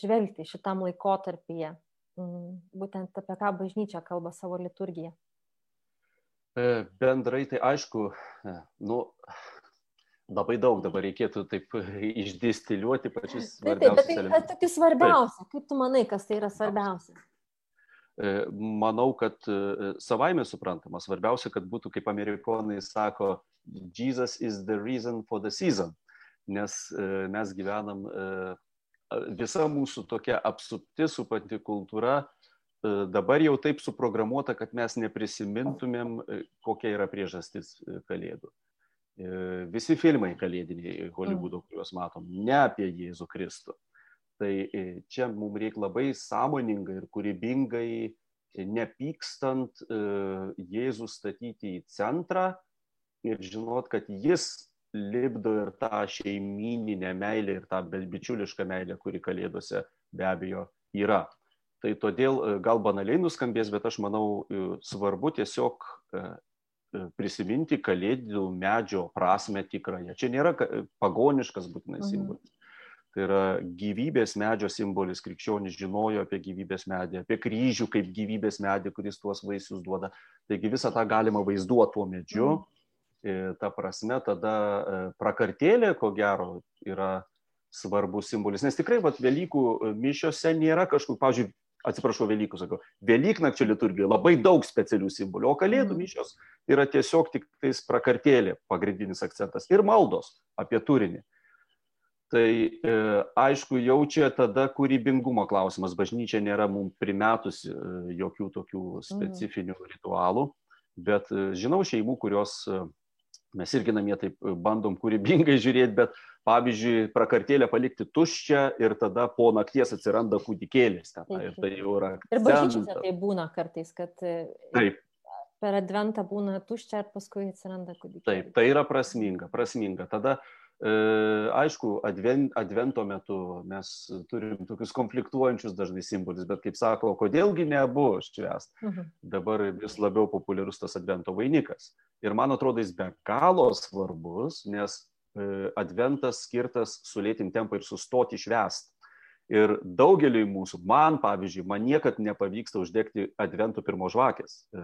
Speaker 1: žvelgti šitam laikotarpyje, mm, būtent apie ką bažnyčia kalba savo liturgiją?
Speaker 2: Bendrai tai aišku, nu, labai daug dabar reikėtų taip išdistiliuoti pačius.
Speaker 1: Taip, taip, bet tai tokie svarbiausia. Kaip tu manai, kas tai yra svarbiausia?
Speaker 2: Manau, kad savaime suprantama, svarbiausia, kad būtų, kaip amerikonai sako, Jesus is the reason for the season, nes mes gyvenam, visa mūsų tokia apsupti, supanti kultūra dabar jau taip suprogramuota, kad mes neprisimintumėm, kokia yra priežastis kalėdų. Visi filmai kalėdiniai Hollywoodo, kuriuos matom, ne apie Jėzų Kristų. Tai čia mums reikia labai sąmoningai ir kūrybingai, nepykstant Jėzų statyti į centrą ir žinot, kad jis lipdo ir tą šeimininę meilę ir tą bičiulišką meilę, kuri kalėdose be abejo yra. Tai todėl gal banaliai nuskambės, bet aš manau svarbu tiesiog prisiminti kalėdų medžio prasme tikrąją. Čia nėra pagoniškas būtinai mhm. Tai yra gyvybės medžio simbolis, krikščionis žinojo apie gyvybės medį, apie kryžių kaip gyvybės medį, kuris tuos vaisius duoda. Taigi visą tą galima vaizduoti tuo medžiu. Mm. Ta prasme, tada e, prakartėlė, ko gero, yra svarbus simbolis. Nes tikrai, vat, Velykų mišiose nėra kažkokių, pavyzdžiui, atsiprašau, Velykų sakau, Velyknakčio liturgijoje labai daug specialių simbolių, o Kalėdų mm. mišios yra tiesiog tik tais prakartėlė pagrindinis akcentas ir maldos apie turinį. Tai e, aišku, jau čia tada kūrybingumo klausimas. Bažnyčia nėra mums primetusi e, jokių tokių mhm. specifinių mm. ritualų, bet e, žinau šeimų, kurios mes irgi namie taip bandom kūrybingai žiūrėti, bet pavyzdžiui, prakartėlę palikti tuščią ir tada po nakties atsiranda kūdikėlis. Ten, taip. Ir tai jau yra.
Speaker 1: Ir bažnyčiose tai būna kartais, kad taip. per adventą būna tuščia ir paskui atsiranda kūdikėlis.
Speaker 2: Taip, tai yra prasminga, prasminga. Tada e, aišku, adven, advento metu mes turim tokius konfliktuojančius dažnai simbolius, bet kaip sako, kodėlgi nebuvo švęst. Mhm. Dabar vis labiau populiarus tas advento vainikas. Ir man atrodo, jis be galo svarbus, nes E, adventas skirtas sulėtinti tempą ir sustoti švęst. Ir daugeliui mūsų, man pavyzdžiui, man niekad nepavyksta uždegti adventų pirmo žvakės. E,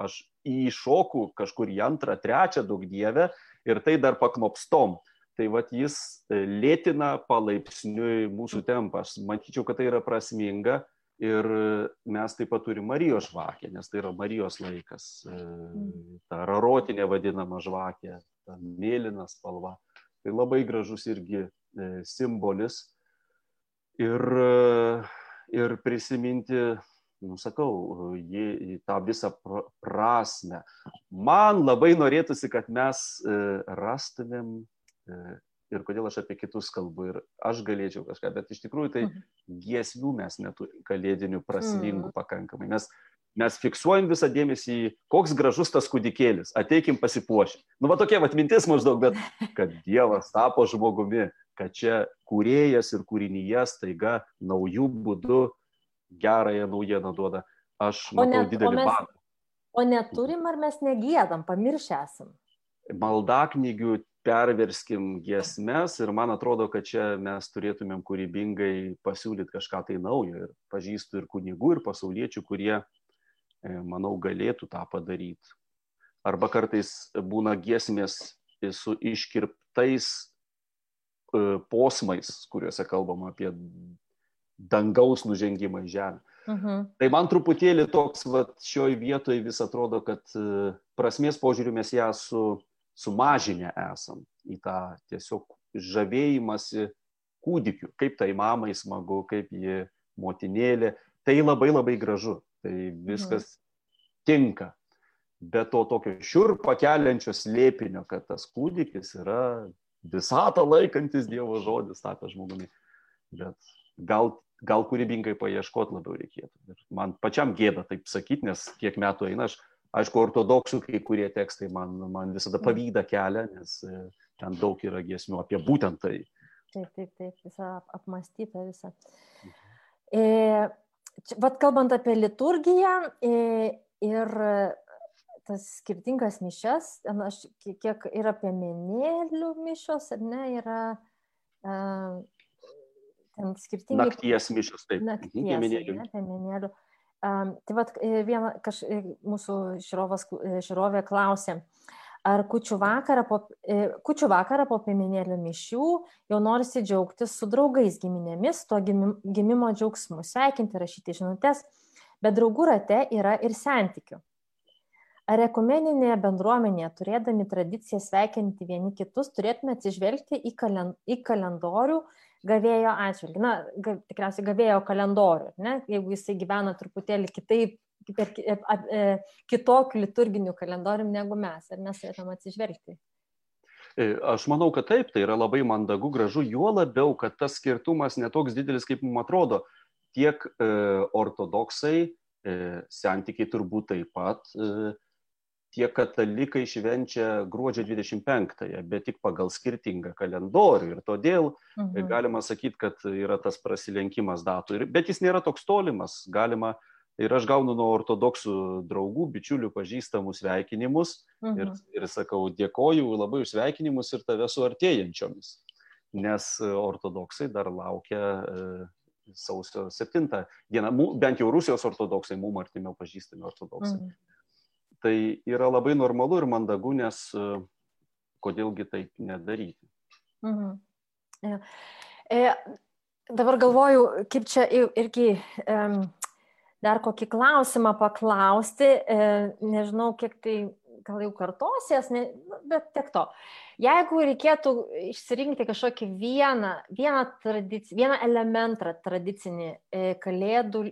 Speaker 2: aš įšoku kažkur į antrą, trečią daug dievę ir tai dar paknopstom. Tai vad jis e, lėtina palaipsniui mūsų tempą. Aš matyčiau, kad tai yra prasminga ir mes taip pat turime Marijos žvakę, nes tai yra Marijos laikas. Mm. Ta rarotinė vadinama žvakė, ta mėlyna spalva. Tai labai gražus irgi e, simbolis. Ir, e, ir prisiminti, nu sakau, jį, tą visą prasme. Man labai norėtųsi, kad mes e, rastumėm ir kodėl aš apie kitus kalbu ir aš galėčiau kažką, bet iš tikrųjų tai mhm. giesmių mes neturime kalėdinių prasmingų mm. pakankamai. Mes mes fiksuojam visą dėmesį į koks gražus tas kūdikėlis, ateikim pasipuošę. Nu, va tokia vat mintis maždaug, bet kad Dievas tapo žmogumi, kad čia kūrėjas ir kūrinyje staiga naujų būdų gerąją naujieną duoda. Aš matau net, didelį badą.
Speaker 1: O neturim ar mes negėdam, pamiršę esam?
Speaker 2: Maldaknygių perverskim giesmes ir man atrodo, kad čia mes turėtumėm kūrybingai pasiūlyti kažką tai naujo. Ir pažįstu ir kunigų, ir pasauliečių, kurie E, manau, galėtų tą padaryti. Arba kartais būna giesmės su iškirptais e, posmais, kuriuose kalbama apie dangaus nužengimą į žemę. Mhm. Tai man truputėlį toks, va, šioj vietoje vis atrodo, kad e, prasmės požiūriu mes ją su, sumažinę esam į tą tiesiog žavėjimąsi kūdikiu, kaip tai mamai smagu, kaip ji motinėlė. Tai labai labai gražu. Tai viskas mhm. tinka. Bet to tokio šiurpą keliančio slėpinio, kad tas kūdikis yra visatą laikantis Dievo žodis, tapęs žmogumi. Bet gal, gal kūrybingai paieškoti labiau reikėtų. Ir man pačiam gėda taip sakyti, nes kiek metų eina, aš, aišku, ortodoksų kai kurie tekstai man, man visada mhm. pavydą kelia, nes e, ten daug yra giesmių apie būtent tai.
Speaker 1: Taip, taip, taip, visą apmastytą visą. Mhm. E, Vat kalbant apie liturgiją ir tas skirtingas mišes, aš kiek ir apie menėlių mišos, ar ne, yra ten skirtingai.
Speaker 2: Nakties mišos, taip.
Speaker 1: Nakties, ne, apie menėlių. Tai vad viena, kaž, mūsų žiūrovas, žiūrovė klausė, ar kučių vakarą, po, kučių vakarą po piemenėlių mišių jau norisi džiaugtis su draugais giminėmis, to gimimo džiaugsmu, sveikinti, rašyti žinutės, bet draugų rate yra ir santykių. Ar ekumeninėje bendruomenėje, turėdami tradiciją sveikinti vieni kitus, turėtume atsižvelgti į, kalen, į kalendorių gavėjo atžvilgių? Na, ga, tikriausiai gavėjo kalendorių, ne? jeigu jisai gyvena truputėlį kitaip, per e, kitokiu liturginiu kalendorium negu mes, ar mes turėtume atsižvelgti?
Speaker 2: E, aš manau, kad taip, tai yra labai mandagu, gražu, juo labiau, kad tas skirtumas netoks didelis, kaip mums atrodo. Tiek e, ortodoksai, e, santykiai turbūt taip pat e, tie katalikai švenčia gruodžio 25-ąją, bet tik pagal skirtingą kalendorių. Ir todėl mhm. galima sakyti, kad yra tas prasilenkimas datų. Bet jis nėra toks tolimas. Galima, ir aš gaunu nuo ortodoksų draugų, bičiulių pažįstamų sveikinimus mhm. ir, ir sakau, dėkoju labai už sveikinimus ir tave su artėjančiomis. Nes ortodoksai dar laukia e, sausio 7 dieną, bent jau Rusijos ortodoksai, mums artimiau pažįstami ortodoksai. Mhm tai yra labai normalu ir mandagu, nes e, kodėlgi taip nedaryti. Mhm.
Speaker 1: Ja. E, dabar galvoju, kaip čia irgi e, dar kokį klausimą paklausti, e, nežinau, kiek tai gal jau kartosies, ne, bet tiek to. Jeigu reikėtų išsirinkti kažkokį vieną, vieną, tradici, vieną elementą tradicinį e, kalėdų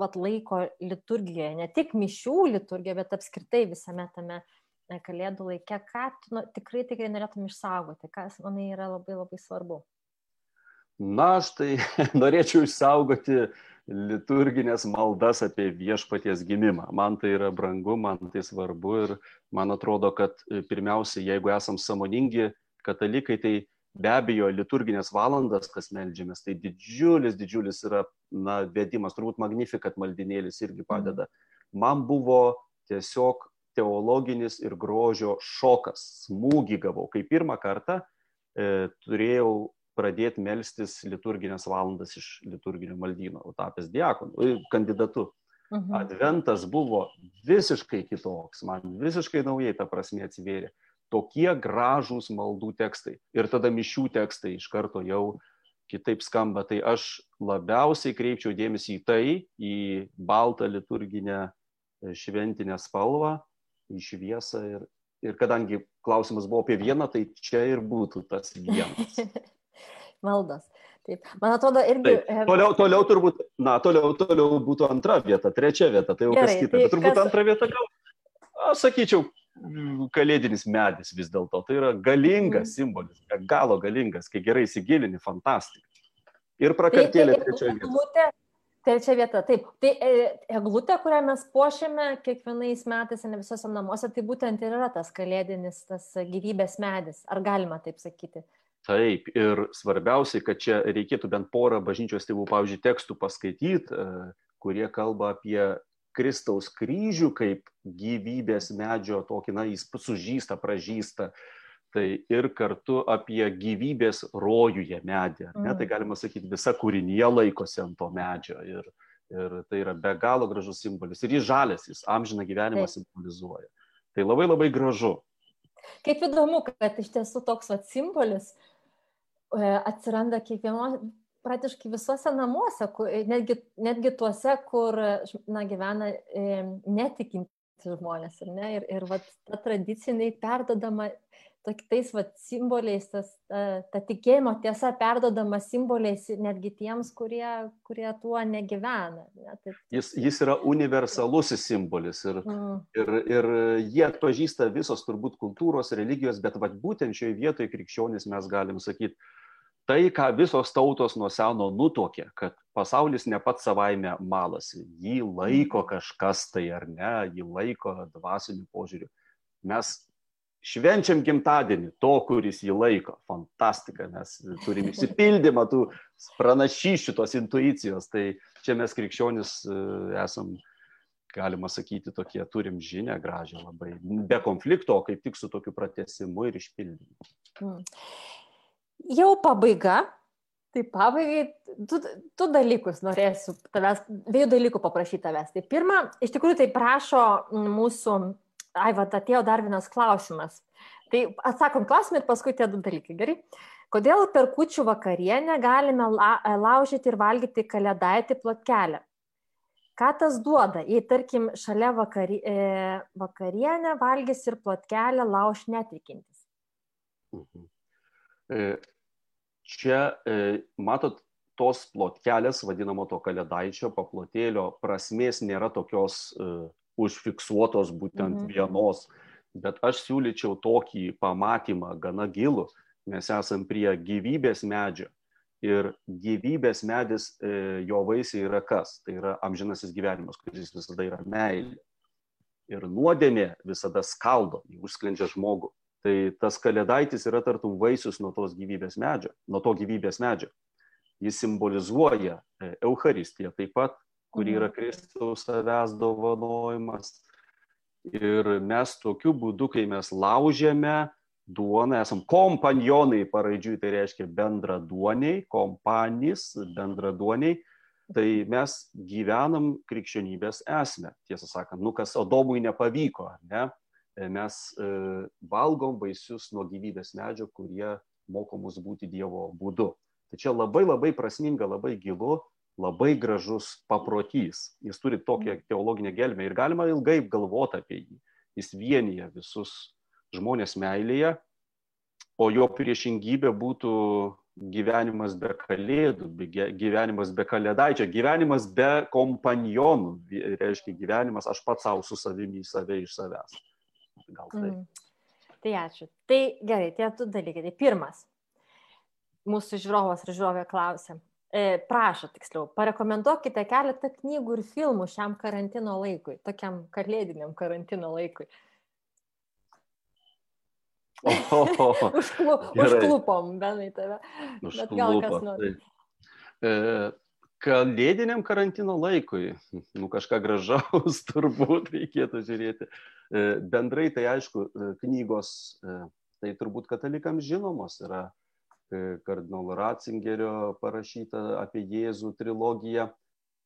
Speaker 1: vat, laiko liturgijoje, ne tik mišių liturgijoje, bet apskritai visame tame e, kalėdų laikė, ką tu nu, tikrai tikrai norėtum išsaugoti, kas manai yra labai labai svarbu.
Speaker 2: Na, aš tai norėčiau išsaugoti liturginės maldas apie viešpaties gimimą. Man tai yra brangu, man tai svarbu ir man atrodo, kad e, pirmiausia, jeigu esam samoningi katalikai, tai be abejo liturginės valandas, kas melžiamės, tai didžiulis, didžiulis yra na, vedimas, turbūt magnifikat maldinėlis irgi mhm. padeda. Man buvo tiesiog teologinis ir grožio šokas, smūgį gavau, kai pirmą kartą e, turėjau pradėti melstis liturginės valandas iš liturginio maldyno, tapęs diakonu, kandidatu. Mhm. Adventas buvo visiškai kitoks, man visiškai naujai ta prasme atsivėrė tokie gražūs maldų tekstai. Ir tada mišių tekstai iš karto jau kitaip skamba. Tai aš labiausiai kreipčiau dėmesį į tai, į baltą liturginę e, šventinę spalvą, į šviesą. Ir, ir kadangi klausimas buvo apie vieną, tai čia ir būtų tas vienas.
Speaker 1: Maldas. Taip. Man atrodo, irgi. Taip.
Speaker 2: E, toliau, toliau turbūt, na, toliau, toliau būtų antra vieta, trečia vieta, tai jau Gerai, kas kita. Tai Bet turbūt kas... antra vieta gal, aš sakyčiau, kalėdinis medis vis dėlto. Tai yra galingas mhm. simbolis, be galo galingas, kai gerai įsigilini, fantastika. Ir prakartėlė tai, trečioje vietoje.
Speaker 1: Trečia vieta, taip. Tai e, eglutė, kurią mes puošiame kiekvienais metais, ne visose namuose, tai būtent ir yra tas kalėdinis, tas gyvybės medis. Ar galima taip sakyti?
Speaker 2: Taip, ir svarbiausia, kad čia reikėtų bent porą bažnyčios tėvų, pavyzdžiui, tekstų paskaityti, e, kurie kalba apie Kristaus kryžių kaip gyvybės medžio tokį, na, jis sužįsta, pražįsta. Tai ir kartu apie gyvybės rojuje medį. Ne? Tai mm. galima sakyti, visa kūrinė laikosi ant to medžio. Ir, ir tai yra be galo gražus simbolis. Ir jis žalės, jis amžiną gyvenimą Taip. simbolizuoja. Tai labai labai gražu.
Speaker 1: Kaip įdomu, kad iš tiesų toks vat, simbolis e, atsiranda kiekvieno, praktiškai visuose namuose, kur, netgi, netgi tuose, kur na, gyvena e, netikinti žmonės. Ir, ne, ir, ir vat, ta tradicinai perdodama tokiais vat, simboliais, tas, ta, ta tikėjimo tiesa perdodama simboliais netgi tiems, kurie, kurie tuo negyvena. Ne,
Speaker 2: tai, jis, jis yra universalusis simbolis ir, mm. ir, ir jie atpažįsta visos turbūt kultūros, religijos, bet vat, būtent šioje vietoje krikščionis mes galim sakyti, tai, ką visos tautos nuo seno nutokė, kad pasaulis ne pats savaime malasi, jį laiko mhm. kažkas tai ar ne, jį laiko dvasiniu požiūriu. Mes švenčiam gimtadienį to, kuris jį laiko. Fantastika, mes turim išsipildymą tų pranašyšių, tos intuicijos. Tai čia mes krikščionis e, esam, galima sakyti, tokie, turim žinę gražią labai, be konflikto, o kaip tik su tokiu pratesimu ir išpildymu.
Speaker 1: Jau pabaiga. Tai pabaigai, du, du dalykus norėsiu tavęs, dviejų dalykų paprašyti tavęs. Tai pirma, iš tikrųjų tai prašo mūsų, ai, va, atėjo dar vienas klausimas. Tai atsakom klausimą ir paskui tie du dalykai, gerai? Kodėl per kučių vakarienę galime la, laužyti ir valgyti kalėdaitį plotkelę? Ką tas duoda, jei tarkim šalia vakari, e, vakarienę valgys ir plotkelę lauž netikintis?
Speaker 2: Mhm. E, čia, e, matot, tos plotkelės, vadinamo to kalėdaičio paplotėlio, prasmės nėra tokios uh, užfiksuotos būtent mhm. vienos, bet aš siūlyčiau tokį pamatymą gana gilų. Mes esam prie gyvybės medžio ir gyvybės medis, e, jo vaisiai yra kas? Tai yra amžinasis gyvenimas, kuris visada yra meilė. Ir nuodėmė visada skaldo, užsklendžia žmogų. Tai tas kalėdaitis yra tartum vaisius nuo tos gyvybės medžio, nuo to gyvybės medžio. Jis simbolizuoja e, Euharistiją taip pat, kuri yra mhm. Kristaus savęs dovanojimas. Ir mes tokiu būdu, kai mes laužėme duoną, esam kompanionai paraidžiui, tai reiškia bendraduoniai, kompanys, bendraduoniai, tai mes gyvenam krikščionybės esmę. Tiesą sakant, nu kas Adomui nepavyko, ne? E, mes e, valgom vaisius nuo gyvybės medžio, kurie moko mus būti Dievo būdu. Tai čia labai labai prasminga, labai gilu, labai gražus paprotys. Jis turi tokią teologinę gelmę ir galima ilgai galvoti apie jį. Jis vienyje visus žmonės meilėje, o jo priešingybė būtų gyvenimas be kalėdų, gyvenimas be kalėdaičio, gyvenimas be kompanionų, reiškia gyvenimas aš pats savo su savimi į save iš savęs. Gal tai. Mm.
Speaker 1: Tai ačiū. Tai gerai, tie du dalykai. Tai pirmas, mūsų žiūrovas ir žiūrovė klausia. E, prašo tiksliau, parekomenduokite keletą knygų ir filmų šiam karantino laikui, tokiam kalėdiniam karantino laikui. Užklu, užklupom, benai tave. Užklupom, Bet gal kas nori.
Speaker 2: Tai. E, kalėdiniam karantino laikui, nu kažką gražaus turbūt reikėtų žiūrėti. E, bendrai tai aišku, e, knygos, e, tai turbūt katalikams žinomos yra kardinolo Ratzingerio parašyta apie Jėzų trilogija.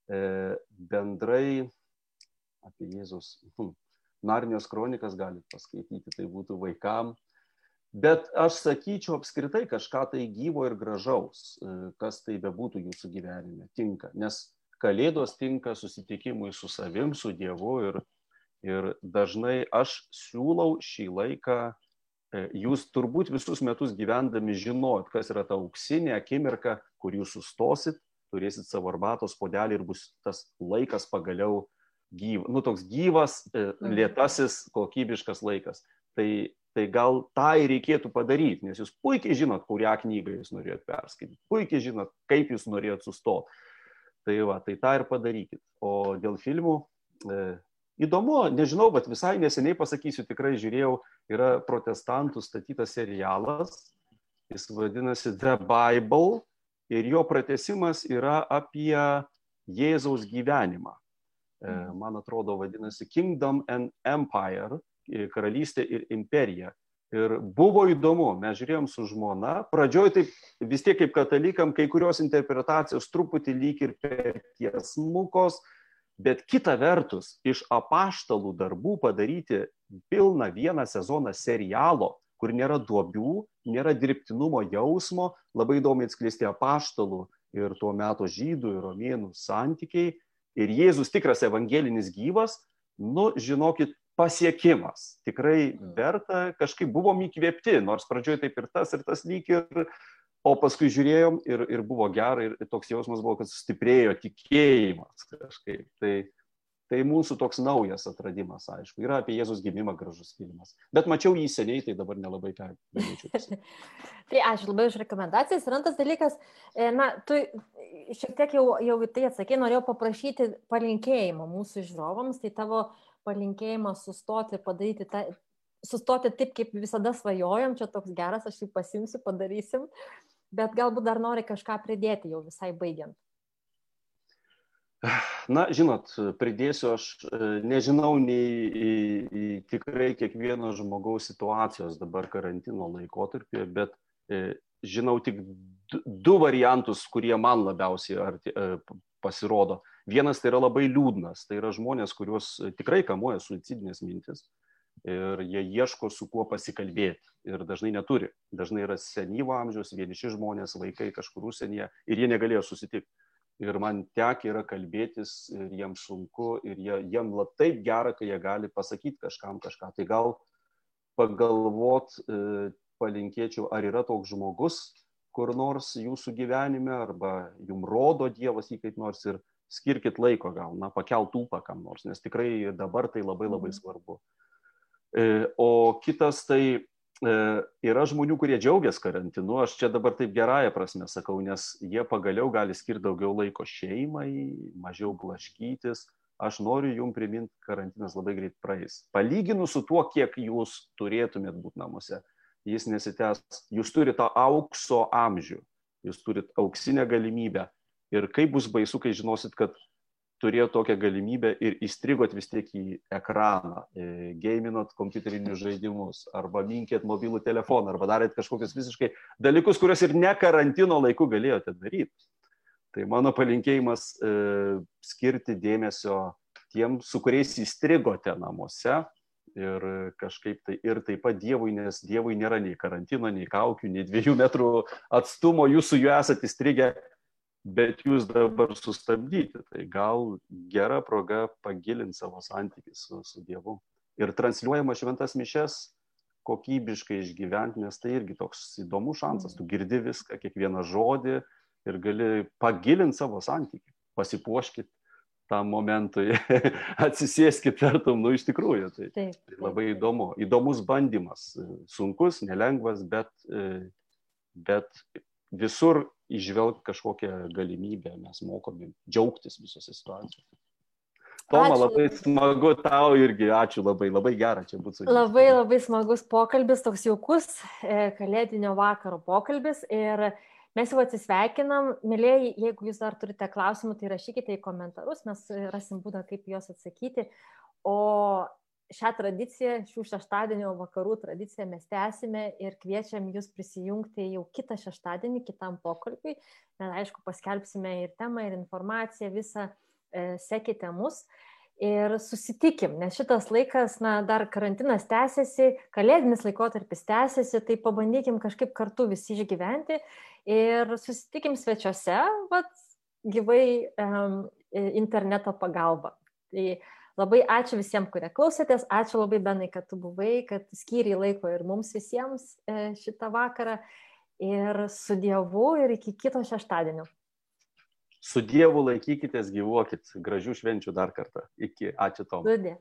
Speaker 2: Bendrai apie Jėzus. Hm, Narnijos kronikas galite paskaityti, tai būtų vaikam. Bet aš sakyčiau apskritai kažką tai gyvo ir gražaus, kas tai bebūtų jūsų gyvenime, tinka. Nes kalėdos tinka susitikimui su savim, su Dievu ir, Ir dažnai aš siūlau šį laiką, e, jūs turbūt visus metus gyvendami žinot, kas yra ta auksinė akimirka, kur jūs sustosit, turėsit savo arbatos podelį ir bus tas laikas pagaliau gyvas, nu toks gyvas, e, mhm. lietasis, kokybiškas laikas. Tai, tai gal tą ir reikėtų padaryti, nes jūs puikiai žinot, kurią knygą jūs norėjot perskaityti, puikiai žinot, kaip jūs norėjot sustoti. Tai va, tai tą ir padarykit. O dėl filmų, e, įdomu, nežinau, bet visai neseniai pasakysiu, tikrai žiūrėjau, yra protestantų statytas serialas, jis vadinasi The Bible ir jo pratesimas yra apie Jėzaus gyvenimą. E, mhm. Man atrodo, vadinasi Kingdom and Empire, e, karalystė ir imperija. Ir buvo įdomu, mes žiūrėjom su žmona, pradžioj taip vis tiek kaip katalikam, kai kurios interpretacijos truputį lyg ir per tiesmukos, Bet kita vertus, iš apaštalų darbų padaryti pilną vieną sezoną serialo, kur nėra duobių, nėra dirbtinumo jausmo, labai įdomiai atskleisti apaštalų ir tuo metu žydų ir romėnų santykiai. Ir Jėzus tikras evangelinis gyvas, nu, žinokit, pasiekimas. Tikrai mm. verta, kažkaip buvom įkvėpti, nors pradžioje taip ir tas, ir tas lyg ir o paskui žiūrėjom ir, ir buvo gera ir toks jausmas buvo, kad stiprėjo tikėjimas kažkaip. Tai, tai mūsų toks naujas atradimas, aišku. Yra apie Jėzus gimimą gražus filmas. Bet mačiau jį seniai, tai dabar nelabai ką galėčiau.
Speaker 1: tai ačiū labai už rekomendacijas. Ir antras dalykas, e, na, tu šiek tiek jau, jau tai atsakė, norėjau paprašyti palinkėjimo mūsų žiūrovams, tai tavo palinkėjimas sustoti ir padaryti tą, sustoti taip, kaip visada svajojom, čia toks geras, aš jį pasimsiu, padarysim bet galbūt dar nori kažką pridėti jau visai baigiant.
Speaker 2: Na, žinot, pridėsiu, aš e, nežinau nei į, į tikrai kiekvieno žmogaus situacijos dabar karantino laikotarpį, bet e, žinau tik du variantus, kurie man labiausiai e, pasirodo. Vienas tai yra labai liūdnas, tai yra žmonės, kuriuos tikrai kamuoja suicidinės mintis ir jie ieško su kuo pasikalbėti ir dažnai neturi. Dažnai yra senyvo amžiaus, vieniši žmonės, vaikai kažkur užsienyje ir jie negalėjo susitikti. Ir man tekia yra kalbėtis ir jiems sunku ir jie, jiem taip gera, kai jie gali pasakyti kažkam kažką. Tai gal pagalvot, e, palinkėčiau, ar yra toks žmogus kur nors jūsų gyvenime arba jum rodo Dievas jį kaip nors ir skirkit laiko gal, na, pakelt ūpą kam nors, nes tikrai dabar tai labai labai mhm. svarbu. E, o kitas tai e, yra žmonių, kurie džiaugiasi karantinu, aš čia dabar taip gerąją prasme sakau, nes jie pagaliau gali skirti daugiau laiko šeimai, mažiau blaškytis. Aš noriu jums priminti, karantinas labai greit praeis. Palyginus su tuo, kiek jūs turėtumėt būti namuose, jis nesitęs. Jūs turite aukso amžių, jūs turite auksinę galimybę. Ir kaip bus baisu, kai žinosit, kad turėjo tokią galimybę ir įstrigot vis tiek į ekraną, e, gėminot kompiuterinius žaidimus, arba minkėt mobilų telefoną, arba darėt kažkokius visiškai dalykus, kuriuos ir ne karantino laiku galėjote daryti. Tai mano palinkėjimas e, skirti dėmesio tiem, su kuriais įstrigote namuose ir kažkaip tai ir taip pat Dievui, nes Dievui nėra nei karantino, nei kaukių, nei dviejų metrų atstumo, jūs su juo esate įstrigę bet jūs dabar sustabdyti. Tai gal gera proga pagilinti savo santykį su, su Dievu. Ir transliuojama šventas mišes kokybiškai išgyventi, nes tai irgi toks įdomus šansas. Tu girdi viską, kiekvieną žodį ir gali pagilinti savo santykį. Pasipuoškit tam momentui, atsisėskit tartum, nu iš tikrųjų. Tai, taip, taip. tai labai įdomu. Įdomus bandymas. Sunkus, nelengvas, bet, bet visur išvelgti kažkokią galimybę, mes mokome džiaugtis visose situacijose. Toma, ačiū. labai smagu tau irgi, ačiū labai, labai gera čia būtų.
Speaker 1: Labai labai smagus pokalbis, toks jaukus e, kalėdinio vakaro pokalbis ir mes jau atsisveikinam. Mėlyjei, jeigu jūs dar turite klausimų, tai rašykite į komentarus, mes rasim būdą, kaip juos atsakyti. O šią tradiciją, šių šeštadienio vakarų tradiciją mes tęsime ir kviečiam jūs prisijungti jau kitą šeštadienį, kitam pokalbiui. Mes, aišku, paskelbsime ir temą, ir informaciją, visą e, sekite mus. Ir susitikim, nes šitas laikas, na, dar karantinas tęsiasi, kalėdinis laikotarpis tęsiasi, tai pabandykim kažkaip kartu visi išgyventi ir susitikim svečiuose, vat, gyvai um, interneto pagalba. Tai Labai ačiū visiems, kurie klausėtės, ačiū labai Benai, kad tu buvai, kad skyriai laiko ir mums visiems e, šitą vakarą. Ir su Dievu ir iki kito šeštadienio.
Speaker 2: Su Dievu laikykitės, gyvuokit. Gražių švenčių dar kartą. Iki. Ačiū Tom.
Speaker 1: Sudė.